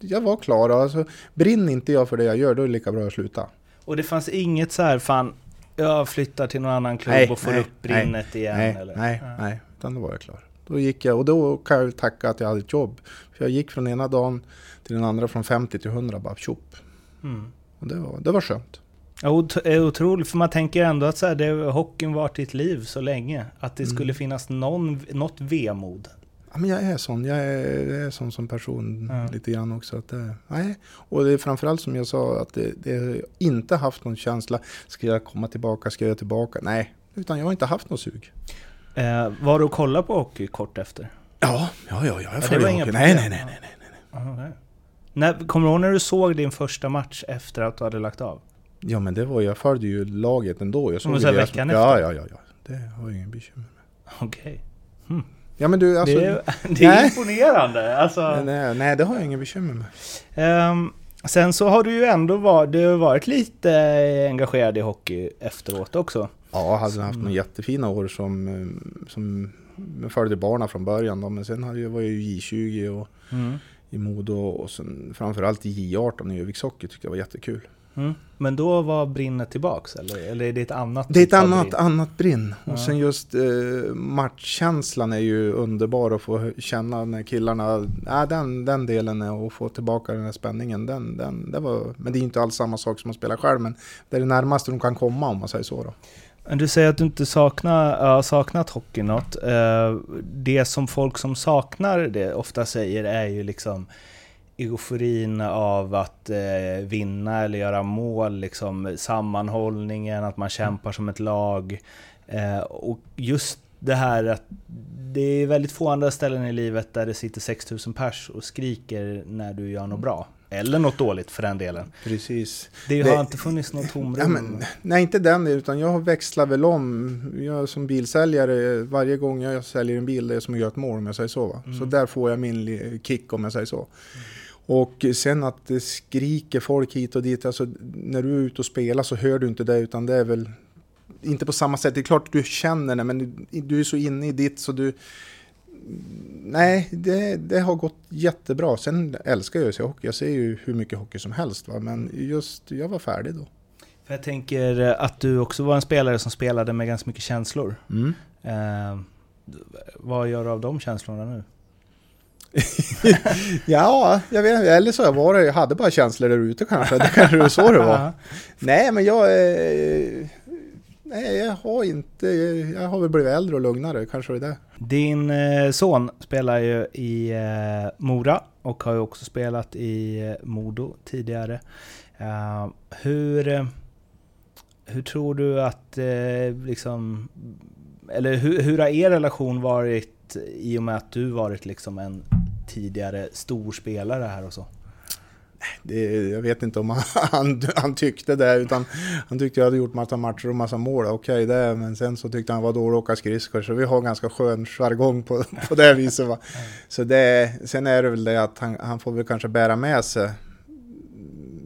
jag var klar. Alltså, brinner inte jag för det jag gör då är det lika bra att sluta. Och det fanns inget så här, fan, jag flyttar till någon annan klubb Nej, och får nej, upp brinnet igen nej, eller? nej, Ja. nej, utan då var jag klar. Då gick jag och då kan jag tacka att jag hade ett jobb. För jag gick från ena dagen till den andra från 50 till 100 bara tjopp. Mm. Och det var, det var skönt. Ja, är otroligt, för man tänker ändå att så här, det, hockeyn varit ditt liv så länge. Att det Mm. skulle finnas någon, något vemod. Ja, men jag är sån. Jag är, jag är sån som person Ja. lite grann också. Att det, nej. Och det är framförallt som jag sa att det, det har inte haft någon känsla. Ska jag komma tillbaka? Ska jag tillbaka? Nej, utan jag har inte haft något sug. Eh, var du och kollade på hockey kort efter? Ja, ja, ja, ja jag följer hockey. Nej, nej, nej, nej, nej. nej. Aha, nej. När, kommer du ihåg när du såg din första match efter att du hade lagt av? Ja, men det var, jag följde ju laget ändå. Jag såg Men så veckan ja, efter? ja, ja, ja. Det har jag ingen bekymmer med. Okej. Ja, men du, alltså... det är, det är imponerande. Alltså, nej, nej, det har jag ingen bekymmer med. ehm, sen så har du ju ändå varit, du varit lite engagerad i hockey efteråt också. Ja, jag hade haft Mm. några jättefina år som, eh, som följde barnen från början då, men sen hade jag, var jag ju J20 och Mm. i Modo och sen framförallt i J18 i Öviks Hockey tyckte jag var jättekul. Mm. Men då var brinnet tillbaks eller? Eller är det ett annat Det är ett annat, brinn? annat brinn. Ja. Och sen just eh, matchkänslan är ju underbar att få känna när killarna, ja, den, den delen är och få tillbaka den här spänningen. Den, den, det var, men det är ju inte alls samma sak som att spela själv, men det är det närmaste de kan komma om man säger så. Då. Du säger att du inte saknar, ja, saknat hockey något. Eh, Det som folk som saknar det ofta säger är ju liksom euforin av att eh, vinna eller göra mål, liksom sammanhållningen, att man kämpar som ett lag. Eh, och just det här att det är väldigt få andra ställen i livet där det sitter 6000 pers och skriker när du gör något bra. Eller något dåligt för den delen. Precis. Det, Det- har inte funnits något tomrum. Ja, men, nej, inte den utan jag växlar väl om. Jag som bilsäljare, varje gång jag säljer en bil, det är som att göra ett mål om jag säger så. Va? Så Mm. där får jag min kick om jag säger så. Och sen att det skriker folk hit och dit, alltså när du är ute och spelar så hör du inte det utan det är väl inte på samma sätt. Det är klart du känner det men du, du är så inne i ditt så du... Nej, det, det har gått jättebra. Sen älskar jag ju att se hockey. Jag ser ju hur mycket hockey som helst. Va? Men just, jag var färdig då. För jag tänker att du också var en spelare som spelade med ganska mycket känslor. Mm. Eh, vad gör du av de känslorna nu? Ja, jag vet. Eller så var det. Jag hade bara känslor där ute kanske. Det kanske var så det var. Nej, men jag... Eh, nej, jag har inte... Jag har väl blivit äldre och lugnare. Kanske det är det. Din eh, son spelar ju i eh, Mora och har ju också spelat i eh, Modo tidigare. Hur, hur tror du att liksom... Eller hur, hur har er relation varit i och med att du varit liksom en tidigare stor spelare här och så? det. Jag vet inte om han, han, han tyckte det. Utan han tyckte jag hade gjort massa matcher och massa mål. Okej, det. Men sen så tyckte han var dålig att åka skridskor. Så vi har ganska skön jargong på, på det viset. Va? Så det, sen är det väl det att han, han får väl kanske bära med sig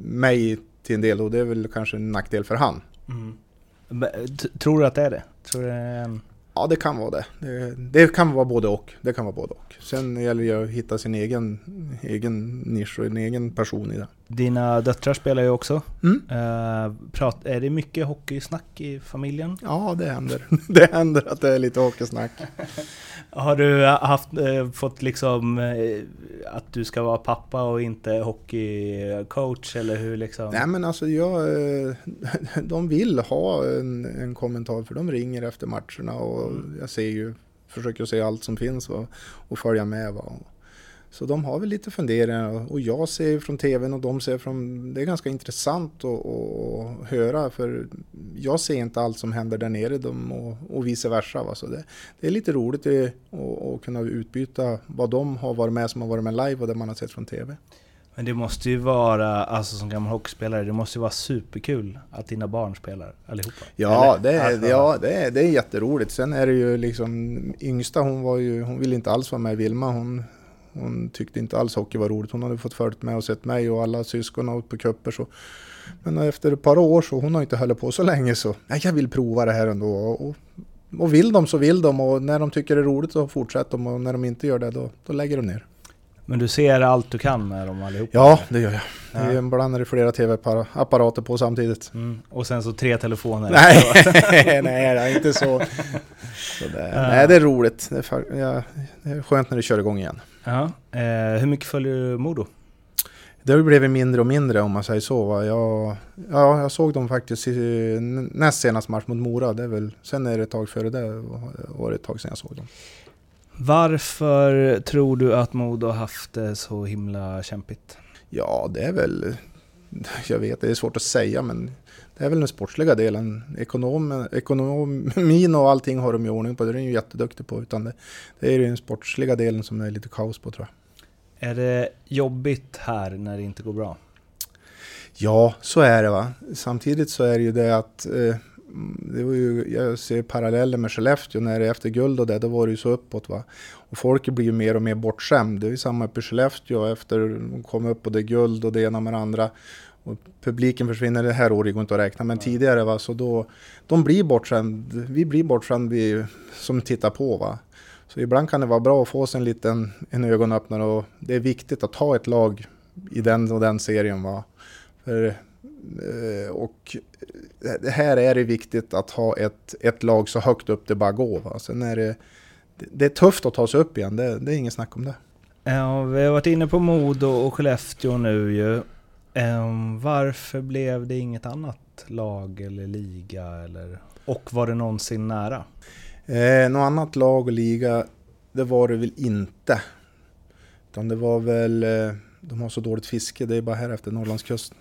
mig till en del. Och det är väl kanske en nackdel för han. Mm. Tror du att det är det? Tror du en... Ja, det kan vara det. det. Det kan vara både och. Det kan vara både och. Sen gäller det att hitta sin egen, egen nisch och en egen person i det. Dina döttrar spelar ju också. Mm. Eh, prat, är det mycket hockeysnack i familjen? Ja, det händer. Det händer att det är lite hockeysnack. Har du haft, eh, fått liksom eh, att du ska vara pappa och inte hockeycoach eller hur liksom? Nej men alltså jag, eh, de vill ha en, en kommentar för de ringer efter matcherna och jag ser ju, försöker se allt som finns och, och följa med. Va? Så de har väl lite funderingar och jag ser från tvn och de ser från... Det är ganska intressant att, att höra för jag ser inte allt som händer där nere de, och, och vice versa. Va? Så det, det är lite roligt eh, att, att kunna utbyta vad de har varit med som har varit med live och det man har sett från tv. Men det måste ju vara, alltså som gammal hockeyspelare, det måste ju vara superkul att dina barn spelar allihopa. Ja, det är, Alltså- ja det, är, det är jätteroligt. Sen är det ju liksom, yngsta hon var ju, hon ville inte alls vara med Vilma. Hon, hon tyckte inte alls hockey var roligt. Hon hade fått följt med och sett mig och alla syskon och på kupper så. Men efter ett par år så, hon har inte hållit på så länge så, nej jag vill prova det här ändå. Och, och, och vill de så vill de och när de tycker det är roligt så fortsätter de och när de inte gör det då, då lägger de ner. Men du ser allt du kan med dem allihopa? Ja, det gör jag. Ja. Det är Ibland är det flera tv-apparater på samtidigt. Mm. Och sen så tre telefoner? Nej, nej, det är inte så. så det, nej, det är roligt. Det är, fa- ja, det är skönt när det kör igång igen. Ja. Eh, hur mycket följer du Modo? Det har blivit mindre och mindre om man säger så. Jag, ja, jag såg dem faktiskt i näst senast match mot Mora. Det är väl, sen är det ett tag före det var det ett tag sedan jag såg dem. Varför tror du att Modo har haft det så himla kämpigt? Ja, det är väl... Jag vet, det är svårt att säga men det är väl den sportsliga delen. Ekonom, ekonomin och allting har de i ordning på. Det är de ju jätteduktiga på. Utan det, det är ju den sportsliga delen som det är lite kaos på tror jag. Är det jobbigt här när det inte går bra? Ja, så är det va. Samtidigt så är det ju det att eh, det var ju, jag ser paralleller med Skellefteå när det är efter guld och det, då var det ju så uppåt va. Och folk blir ju mer och mer bortskämd. Det är ju samma uppe i Skellefteå efter de kom upp och det är guld och det ena med det andra. Och publiken försvinner, det här året går inte att räkna, men tidigare va, så då, de blir bortskämd. Vi blir bortskämd vi som tittar på va. Så ibland kan det vara bra att få sig en liten en ögonöppnare och det är viktigt att ha ett lag i den och den serien va. För, och det här är det viktigt att ha ett, ett lag så högt upp det bara går. Va? Sen är det, det är tufft att ta sig upp igen, det, det är inget snack om det. Ja, vi har varit inne på Modo och Skellefteå nu ju. Ehm, varför blev det inget annat lag eller liga? Eller, och var det någonsin nära? Eh, något annat lag och liga, det var det väl inte. Utan det var väl, eh, de har så dåligt fiske, det är bara här efter Norrlandskusten.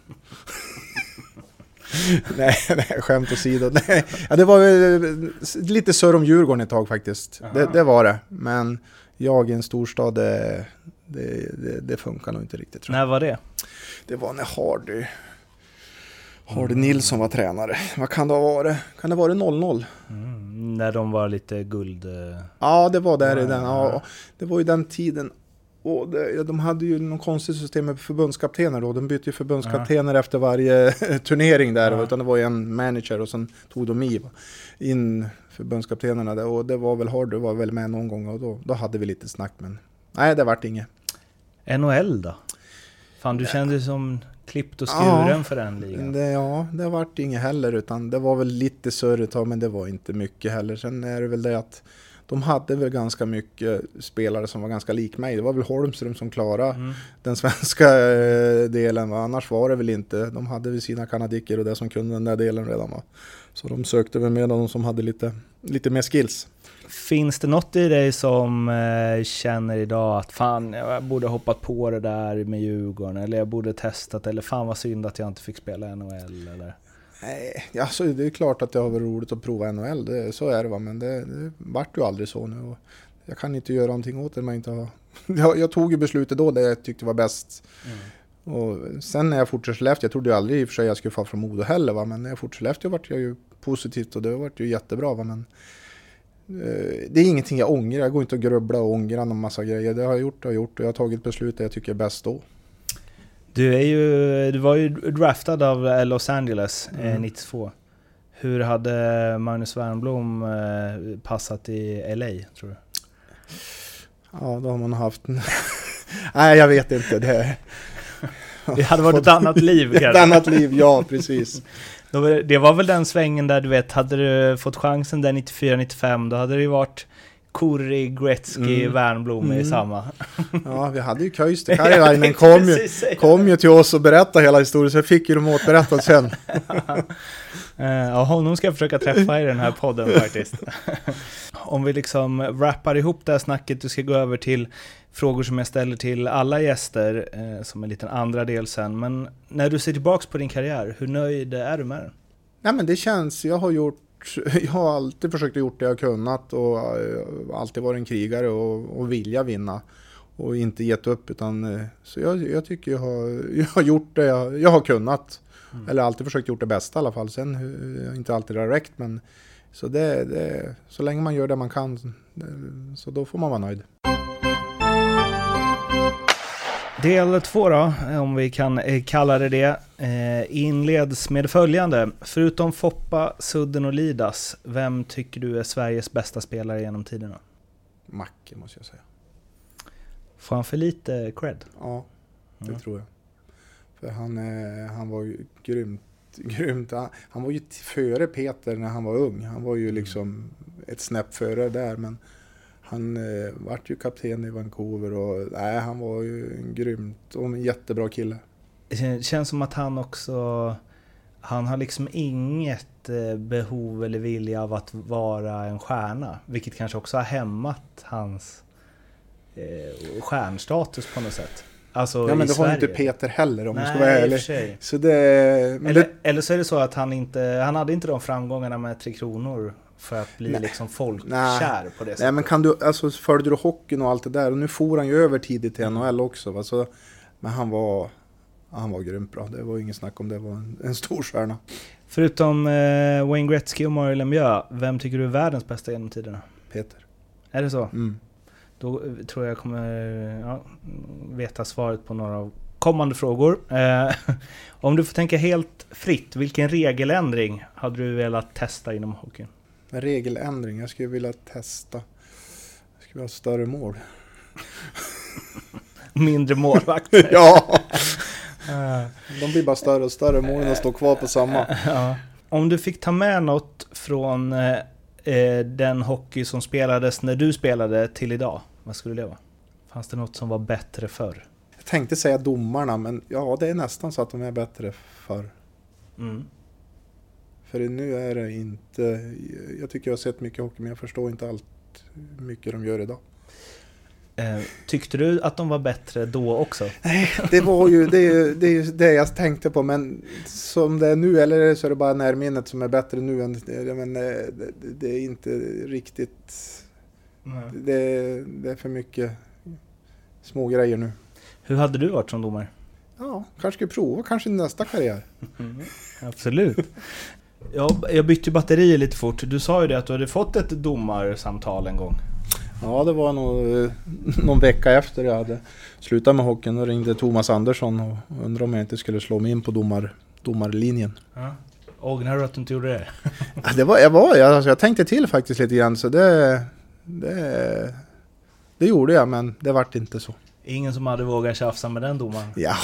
nej, nej, skämt åsido. Nej, ja, det var väl lite söder om Djurgården ett tag faktiskt. Det, det var det. Men jag i en storstad, det, det, det, funkar nog inte riktigt tror jag. När var det? Det var när Hardy, Hardy Nilsson var tränare. Vad kan det ha varit? Kan det ha varit 0-0? Mm, när de var lite guld... eh, Ja, det var där i den. Ja, det var ju den tiden. Och ja, de hade ju något konstigt system med förbundskaptener då. De bytte ju förbundskaptener efter varje turnering där. Ja. Utan det var ju en manager och sen tog de i, in förbundskaptenerna där. Och det var väl Hardy var väl med någon gång och då, då hade vi lite snack. Men nej, det vart inget. NHL då? Fan, du kände dig som klippt och skuren Ja, för den ligan. Det, ja, det vart inget heller. Utan det var väl lite tag, men det var inte mycket heller. Sen är det väl det att de hade väl ganska mycket spelare som var ganska lik mig. Det var väl Holmström som klarade Mm. den svenska eh, delen. Va? Annars var det väl inte. De hade väl sina kanadiker och det som kunde den där delen redan. Va? Så de sökte väl med de som hade lite, lite mer skills. Finns det något i dig som eh, känner idag att fan, jag borde hoppat på det där med Djurgården, eller jag borde testat, eller fan vad synd att jag inte fick spela NHL, eller? Nej, alltså, det är klart att det har varit roligt att prova NHL. Det, så är det va. Men det, det vart ju aldrig så nu. Och jag kan inte göra någonting åt det. Man inte har... jag, jag tog ju beslutet då det jag tyckte var bäst. Och sen när jag fortsatte Skellefteå, jag trodde ju aldrig i och för sig jag skulle få från Modo heller va. Men när jag fortsatte Skellefteå vart jag ju positivt och det vart ju jättebra va. Men eh, det är ingenting jag ångrar. Jag går inte och grubblar och ångrar någon massa grejer. Det har jag gjort och gjort och jag har tagit beslut det jag tycker är bäst då. Du, är ju, du var ju draftad av eh, Los Angeles eh, Mm. 92. Hur hade Magnus Wernbloom eh, passat i LA, tror du? Ja, då har man haft... Nej, jag vet inte. Det, Det hade varit ett annat liv ett kanske. annat liv, ja precis. Det var väl den svängen där du vet, hade du fått chansen där 94-95 då hade det ju varit Kurri, Gretzky, Mm. Wernbloom Mm. samma. Ja, vi hade ju Köister. Karjalainen kom ju, kom ju till oss och berättade hela historien, så jag fick ju dem återberättat sen. Eh, Ja, honom ska jag försöka träffa i den här podden faktiskt. Om vi liksom wrappar ihop det här snacket, du ska gå över till frågor som jag ställer till alla gäster, eh, som en liten andra del sen. Men när du ser tillbaks på din karriär, hur nöjd är du med den? Nej men det känns, jag har gjort, jag har alltid försökt gjort det jag kunnat och eh, alltid varit en krigare och, och vilja vinna. Och inte gett upp utan, eh, så jag, jag tycker jag har, jag har gjort det jag, jag har kunnat. Eller alltid försökt gjort det bästa i alla fall. Sen eh, inte alltid det har räckt men så det, det, så länge man gör det man kan så då får man vara nöjd. Del två då, om vi kan eh, kalla det det, eh, inleds med följande. Förutom Foppa, Sudden och Lidas, vem tycker du är Sveriges bästa spelare genom tiderna? Macke måste jag säga. Får han för lite cred? Ja, det Ja. tror jag. För han, eh, han var ju grymt, grymt. Han, han var ju före Peter när han var ung. Han var ju liksom ett snäpp före där. Men han eh, vart ju kapten i Vancouver och nej, han var ju en grymt och en jättebra kille. Det känns som att han också... Han har liksom inget eh, behov eller vilja av att vara en stjärna. Vilket kanske också har hämmat hans eh, stjärnstatus på något sätt. Alltså Ja, men det har Sverige. inte Peter heller om ska Nej, vara i och för ärlig. Så det, Eller, det, eller så är det så att han inte... Han hade inte de framgångarna med Tre Kronor för att bli Nej. liksom folkkär på det sättet. nej, men kan du, alltså följde du hockeyn och allt det där och nu for han ju över tidigt till NHL också. Va? Så, men han var, han var grymt bra. Det var inget snack om det. var en, en stor stjärna. Förutom eh, Wayne Gretzky och Mario Lemieux, vem tycker du är världens bästa genom tiderna? Peter. Är det så? Mm. Då eh, tror jag kommer ja, veta svaret på några av kommande frågor. Eh, om du får tänka helt fritt, vilken regeländring hade du velat testa inom hockeyn? En regeländring. Jag skulle vilja testa. Jag skulle vilja ha större mål. Mindre målvakter? ja! Eh, De blir bara större och större. Målen står kvar på samma. ja. Om du fick ta med något från eh, eh, den hockey som spelades när du spelade till idag, vad skulle det vara? Fanns det något som var bättre förr? Jag tänkte säga domarna, men ja, det är nästan så att de är bättre för Mm. För nu är det inte... Jag tycker jag har sett mycket hockey, men jag förstår inte allt mycket de gör idag. Eh, tyckte du att de var bättre då också? Det var ju det, det, det jag tänkte på, men som det är nu, eller så är det bara närminnet som är bättre nu än... Men det, det är inte riktigt... Det, det är för mycket små grejer nu. Hur hade du varit som domare? Ja, kanske ska prova kanske nästa karriär. Absolut. Jag, jag bytte batterier lite fort. Du sa ju det att du hade fått ett domarsamtal en gång. Ja, det var nog eh, någon vecka efter jag hade slutat med hockeyn. Då ringde Thomas Andersson och undrade om jag inte skulle slå mig in på domar, domarlinjen. Ja. Ångrar du att du inte gjorde det? Ja, det var, jag, var, jag, alltså, jag tänkte till faktiskt lite grann så det, det, det gjorde jag men det vart inte så. Ingen som hade vågat tjafsa med den domaren. Ja,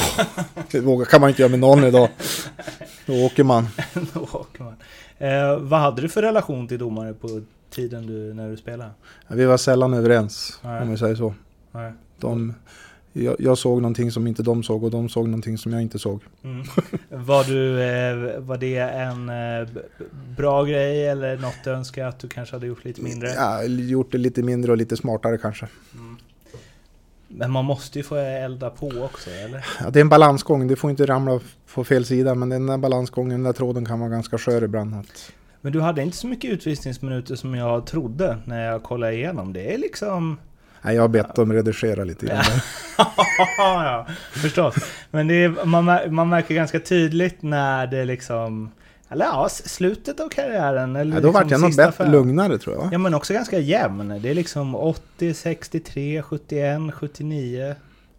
det vågar- kan man inte göra med någon idag. Då åker man. Då åker man. Eh, vad hade du för relation till domare på tiden du, när du spelade? Ja, Vi var sällan överens Nej. om vi säger så. Nej. De, jag, jag såg någonting som inte de såg och de såg någonting som jag inte såg. Mm. Var, du, eh, var det en eh, bra grej eller något du önskar att du kanske hade gjort lite mindre? Ja, gjort det lite mindre och lite smartare kanske. Men man måste ju få elda på också, eller? Ja, det är en balansgång, det får inte ramla på fel sida men den där balansgången, den där tråden kan vara ganska skör ibland. Att, Men du hade inte så mycket utvisningsminuter som jag trodde när jag kollade igenom. Det är liksom... nej, jag har bett dem redigera lite grann. ja, förstås. Men är, man, man märker ganska tydligt när det liksom... Eller ja, slutet av karriären. Eller Ja, då liksom vart jag nog bättre, fem. lugnare tror jag. Ja men också ganska jämn. Det är liksom 80, 63, 71, 79.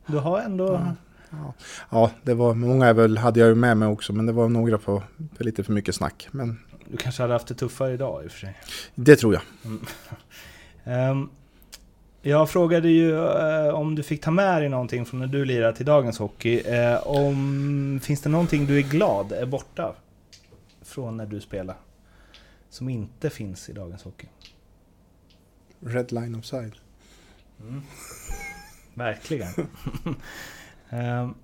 Du har ändå... Ja, det var, många väl, hade jag ju med mig också men det var några på för lite för mycket snack. Men Du kanske hade haft det tuffare idag i och för sig. Det tror jag. Ehm, jag frågade ju eh, om du fick ta med dig någonting från när du lirade till dagens hockey. Eh, om, finns det någonting du är glad är borta från när du spelar? Som inte finns i dagens hockey? Red line of side. Verkligen. Ehm,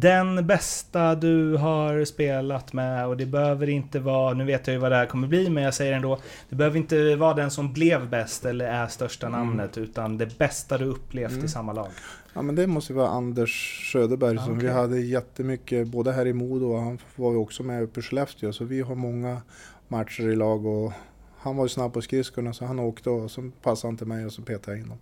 Den bästa du har spelat med, och det behöver inte vara, nu vet jag ju vad det här kommer bli, men jag säger ändå, det behöver inte vara den som blev bäst eller är största namnet, utan det bästa du upplevt i Mm. samma lag. Ja men det måste vara Anders Söderberg som Okej. vi hade jättemycket, både här i Modo och han var ju också med uppe i Skellefteå. Så vi har många matcher i lag och han var ju snabb på skridskorna så han åkte och så passade han till mig och så petade jag in honom.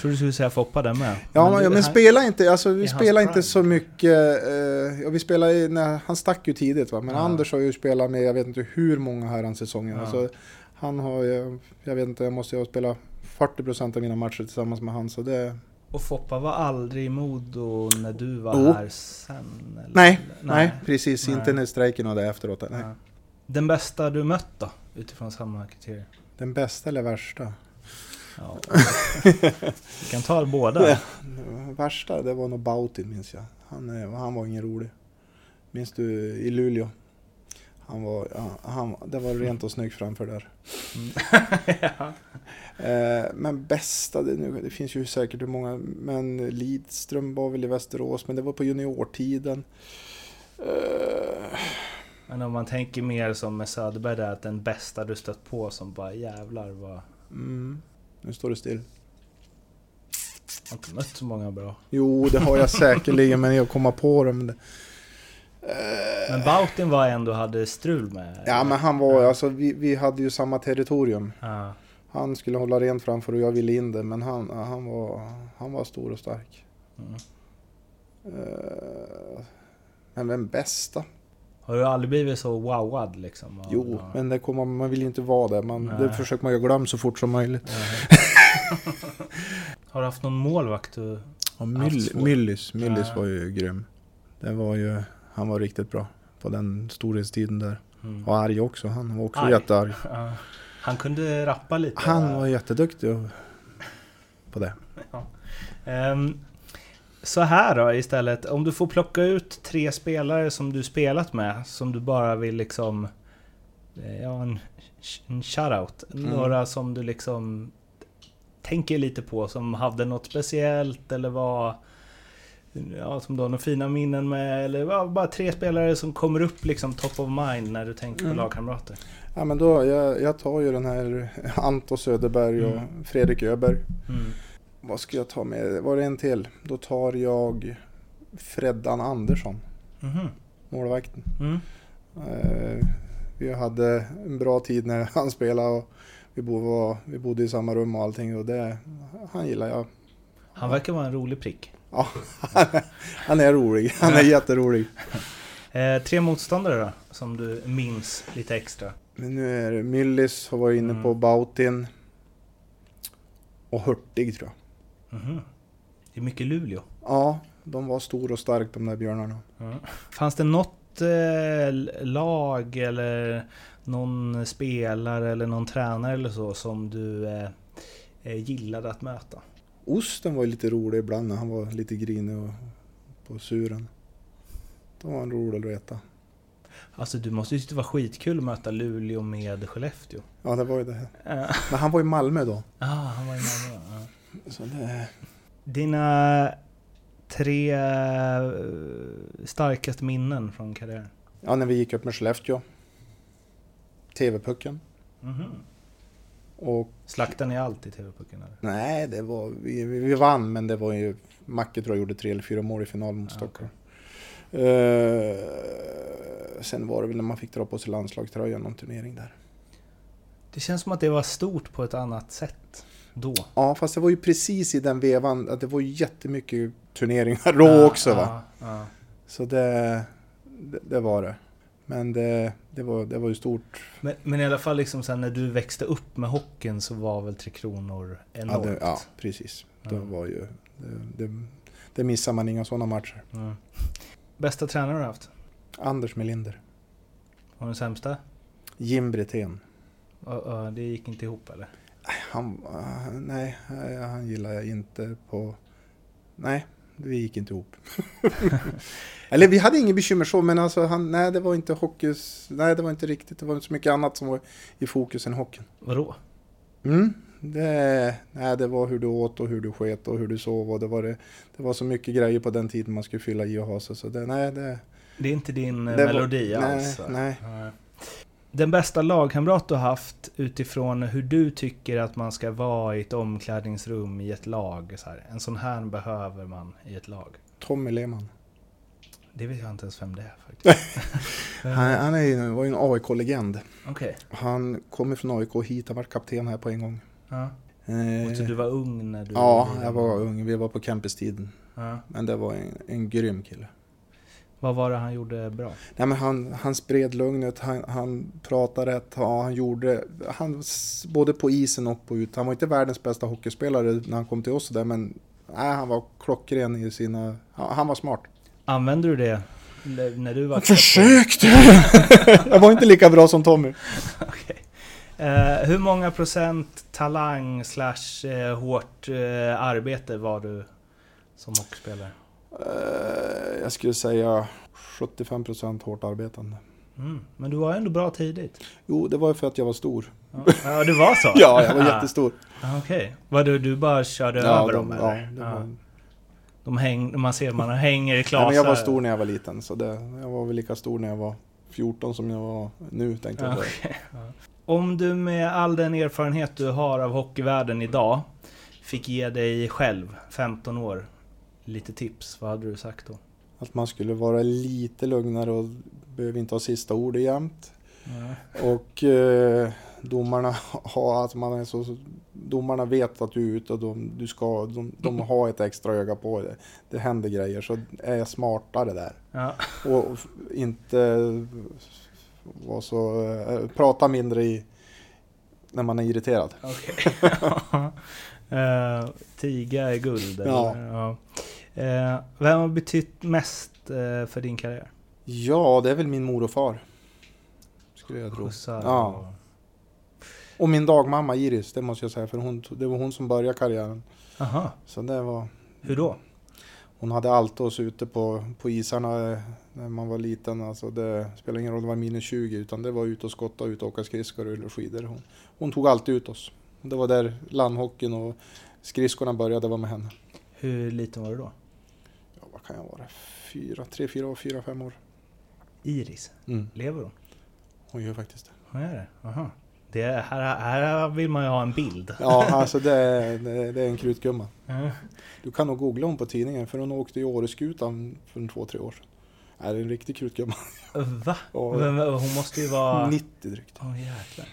Tror du skulle säga Foppa där med? Ja men, ja, men spela inte, alltså vi spelar inte så mycket. Eh, ja, vi spelar i, när, han stack ju tidigt va, men Ja. Anders har ju spelat med jag vet inte hur många herrans säsonger. Ja. Alltså, han har ju, jag vet inte, jag måste ju spela 40% av mina matcher tillsammans med han så det... Och Foppa var aldrig i Modo när du var Jo. här sen? Eller? Nej, nej, precis. Nej. Inte när strejken och det efteråt. Nej. Den bästa du mött då? Utifrån samma kriterier? Den bästa eller värsta? Ja. Vi kan ta båda. Ja. Värsta, det var nog Bautin minns jag. Han, han var ingen rolig. Minns du i Luleå? Han var, ja, han, det var rent och snyggt framför där. ja. Eh, men bästa, det, nu, det finns ju säkert hur många, men Lidström var väl i Västerås, men det var på juniortiden. Eh, Men om man tänker mer som med Söderberg där, att den bästa du stött på som bara jävlar var... mm, nu står det still. Jag har inte mött så många bra. Jo, det har jag säkerligen, men jag kommer på det. Men det Men Bautin var en du hade strul med? ja, men han var, alltså vi, vi hade ju samma territorium. Ja. Han skulle hålla rent framför och jag ville in det, men han, han, var, han var stor och stark. Mm. Eh, men vem bästa? Har du aldrig blivit så wowad liksom? av- Jo, ja. men det kommer, man vill ju inte vara det. Man, det försöker man ju glömma så fort som möjligt. Har du haft någon målvakt du... Haft Myll, Myllys Ja. var ju grym. Det var ju, han var riktigt bra på den storhetstiden där. Mm. Och arg också, han var också Arg. jättearg. Ja. Han kunde rappa lite. Han va? var jätteduktig på det. Ehm, så här då istället, om du får plocka ut tre spelare som du spelat med, som du bara vill liksom... eh, Ja, en, en shoutout. Mm. Några som du liksom tänker lite på, som hade något speciellt eller var... Ja, som du har några fina minnen med, eller ja, bara tre spelare som kommer upp liksom top of mind när du tänker på Mm. lagkamrater. Ja men då, jag, jag tar ju den här Anton Söderberg och Mm. Fredrik Öberg. Mm. Vad ska jag ta med? Var det en till? Då tar jag Freddan Andersson, Mhm. målvakten. Mm. Eh, vi hade en bra tid när han spelade och vi bodde, vi bodde i samma rum och allting och det, han gillar jag. Han verkar vara en rolig prick. Ja, han är rolig, han är jätterolig. Eh, tre motståndare då, som du minns lite extra? Men nu är det Myllys har varit inne Mm. på Bautin och Hurtig tror jag. Mhm. Det är mycket Luleå. Ja, de var stor och stark de där björnarna. Fanns det något eh, lag eller någon spelare eller någon tränare eller så som du eh, eh, gillade att möta? Osten var lite rolig ibland när han var lite grinig och på suren. Då var han rolig att reta. Alltså du måste ju tycka det var skitkul att möta Luleå med Skellefteå. Ja, det var ju det. Ja, Men han var i Malmö då. ah, han var i Malmö. Ja. Så det, Dina tre eh, starkaste minnen från karriären? ja, när vi gick upp med Skellefteå. TV-pucken. Mhm. Och Slaktade ni allt i TV-pucken nej, det var, vi, vi vann men det var ju, Macke tror jag gjorde tre eller fyra mål i final mot Ja, Stockholm. Eh, sen var det väl när man fick dra på sig landslagströjan någon turnering där. Det känns som att det var stort på ett annat sätt då. Ja, fast det var ju precis i den vevan att det var ju jättemycket turneringar då också va. Ja, ja. Så det, det, det var det. Men det, det, var, det var ju stort. Men, men i alla fall liksom sen när du växte upp med hockeyn så var väl Tre Kronor Ja, enormt? det, ja precis. Det Ja. var ju... Det, det, missar man inga sådana matcher. Bästa tränare du haft? Anders Melinder. Du den sämsta? Jim Brithén. Och, och, det gick inte ihop eller? Han, nej, han gillar jag inte på... Nej, det gick inte ihop. Eller vi hade inget bekymmer så, men alltså han, nej det var inte hockeys, nej det var inte riktigt, det var så mycket annat som var i fokus än hockeyn. Vadå? Mm, det, nej, det var hur du åt och hur du sket och hur du sov och det var, det, det var så mycket grejer på den tiden man skulle fylla i och ha sig. Så det, nej, det, Det är inte din eh, Det var- melodi nej, alls? va? nej. Den bästa lagkamrat du har haft utifrån hur du tycker att man ska vara i ett omklädningsrum i ett lag. Så här. En sån här behöver man i ett lag. Tommy Lehmann. Det vet jag inte ens vem det är faktiskt. Han, han är, var ju en AIK-legend. Okej. Han kommer från AIK hit, han var kapten här på en gång. Ja. Eh, Och så du var ung när du... ja, jag var ung. Vi var på campustiden. Ja. Men det var en, en grym kille. Vad var det han gjorde bra? Nej, men han, han spred lugnet, han, han pratade rätt, ja, han gjorde, han, både på isen och på ut. Han var inte världens bästa hockeyspelare när han kom till oss där, men nej, han var klockren i sina, han var smart. Använde du det när du var... Försökte! jag var inte lika bra som Tommy. Okej. Eh, hur många procent talang slash eh, hårt eh, arbete var du som hockeyspelare? Eh, jag skulle säga 75% hårt arbetande. Mm. Men du var ändå bra tidigt. Jo, det var ju för att jag var stor. Ja, ja det var så? Ja, jag var Ah. jättestor. Ah, Okej. Var du, du bara körde Ja, över de, dem eller? Ja. var, De häng, man ser man hänger i klasar. Nej, men jag var stor när jag var liten, så det, jag var väl lika stor när jag var 14 som jag var nu, tänkte jag okej, ja. Om du med all den erfarenhet du har av hockeyvärlden idag fick ge dig själv, 15 år, lite tips, vad hade du sagt då? Att man skulle vara lite lugnare och behöver inte ha sista ordet jämt. Och eh, domarna, har, att man är så, domarna vet att du är ute och de, du ska, de, de har ett extra öga på det. Det händer grejer, så är smartare där. Ja. Och inte vara så, eh, prata mindre i, när man är irriterad. Okej. uh, tiga är guld. Ja. Ja. Eh, vem har betytt mest eh, för din karriär? Ja, det är väl min mor och far. Skulle jag tro. Ja. och- min dagmamma Iris, det måste jag säga, för hon, det var hon som började karriären. Aha. Så det var... Hur då? Hon hade alltid oss ute på, på isarna eh, när man var liten. Alltså det spelade ingen roll om det var minus 20 utan det var ut och skotta, ut och åka skridskor och rulla skidor. Hon, hon tog alltid ut oss. Det var där landhockeyn och skridskorna började, var med henne. Hur liten var du då? Kan jag vara? Fyra, tre, fyra, fyra, fem år. Iris? Mm. Lever hon? Hon gör faktiskt det. Hon är det? Aha. Det är, här, här vill man ju ha en bild. Ja, alltså det, är- det, det är en krutgumma. Ja. Du kan nog googla hon på tidningen för hon åkte i Åreskutan för två, tre år sedan. Nej, det är en riktig krutgumma. Va? Men, Hon måste ju vara... 90 drygt. Åh jäklar.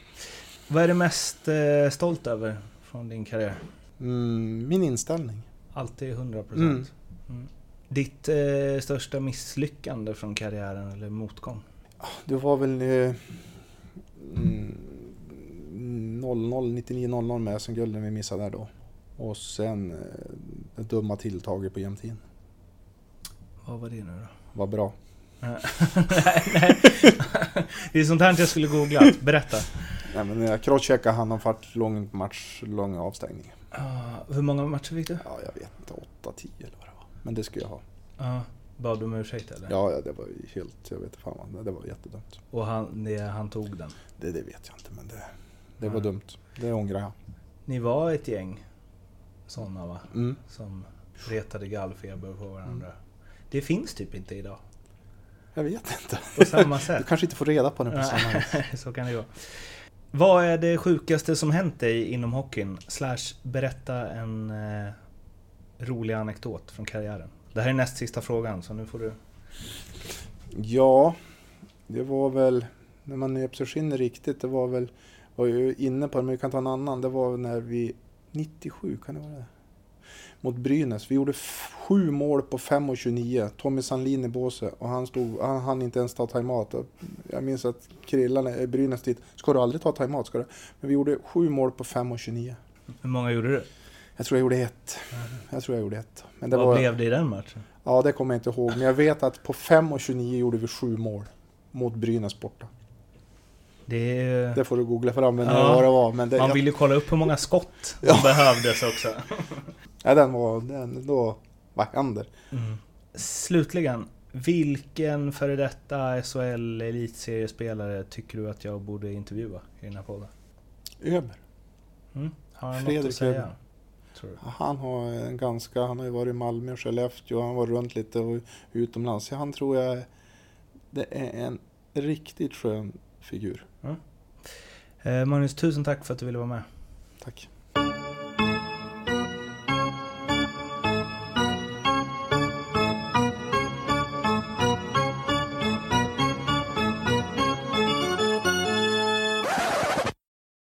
Vad är du mest eh, stolt över från din karriär? Mm, min inställning. Alltid 100%. Mm. Mm. Ditt eh, största misslyckande från karriären eller motgång? Det var väl eh, mm, 00, 99, 00 med som gulden vi missade där då. Och sen eh, det dumma tilltaget på jämtin. Vad var det nu då? Var bra. nej, nej. Det är sånt här jag skulle googla. Berätta. Nej, men jag crosscheckade han och fart lång match, lång avstängning. Ah, hur många matcher fick du? Ja, jag vet inte, 8-10 eller vad. Men det skulle jag ha. Ja. Bad du om ursäkt eller? Ja, ja det var helt, jag vet fan vad, det var jättedumt. Och han, det, han tog den? Det, det vet jag inte, men det, det var Nej. dumt. Det ångrar jag. Ni var ett gäng sådana va? Mm. Som retade gallfeber på varandra. Det finns typ inte idag. Jag vet inte. På samma Du sätt. kanske inte får reda på det på samma sätt. så kan det gå. Vad är det sjukaste som hänt dig inom hockeyn? Slash berätta en eh, rolig anekdot från karriären. Det här är näst sista frågan, så nu får du... Ja, det var väl när man nöp sig skinnet riktigt. Det var väl, var ju inne på det, men vi kan ta en annan. Det var när vi, 97 kan det vara det? Mot Brynäs. Vi gjorde sju mål på 5 och 29. Tommy Sandlin i båset och han stod, han hann inte ens ta timeout. Jag minns att Krillan i Brynäs dit, ska du aldrig ta timeout? Ska du? Men vi gjorde sju mål på 5 och 29. Hur många gjorde du? Jag tror jag gjorde ett. Jag tror jag gjorde ett. Men det Vad var, blev det i den matchen? Ja, det kommer jag inte ihåg. Men jag vet att på 5 och 29 gjorde vi sju mål. Mot Brynäs borta. Det Det får du googla fram men Ja. vad det var. Men det, man vill ju kolla upp hur många skott som Ja. behövdes också. ja, den var... Den, då, vad händer? Mm. Slutligen, vilken före detta SHL elitseriespelare tycker du att jag borde intervjua i den här podden? Öber. Mm? Har han något Fredrik att säga? Öberg. Tror du? Han har en ganska... Han har ju varit i Malmö och Skellefteå. Han var runt lite och utomlands. Han tror jag... Det är en riktigt skön figur. Eh, Magnus, tusen tack för att du ville vara med. Tack.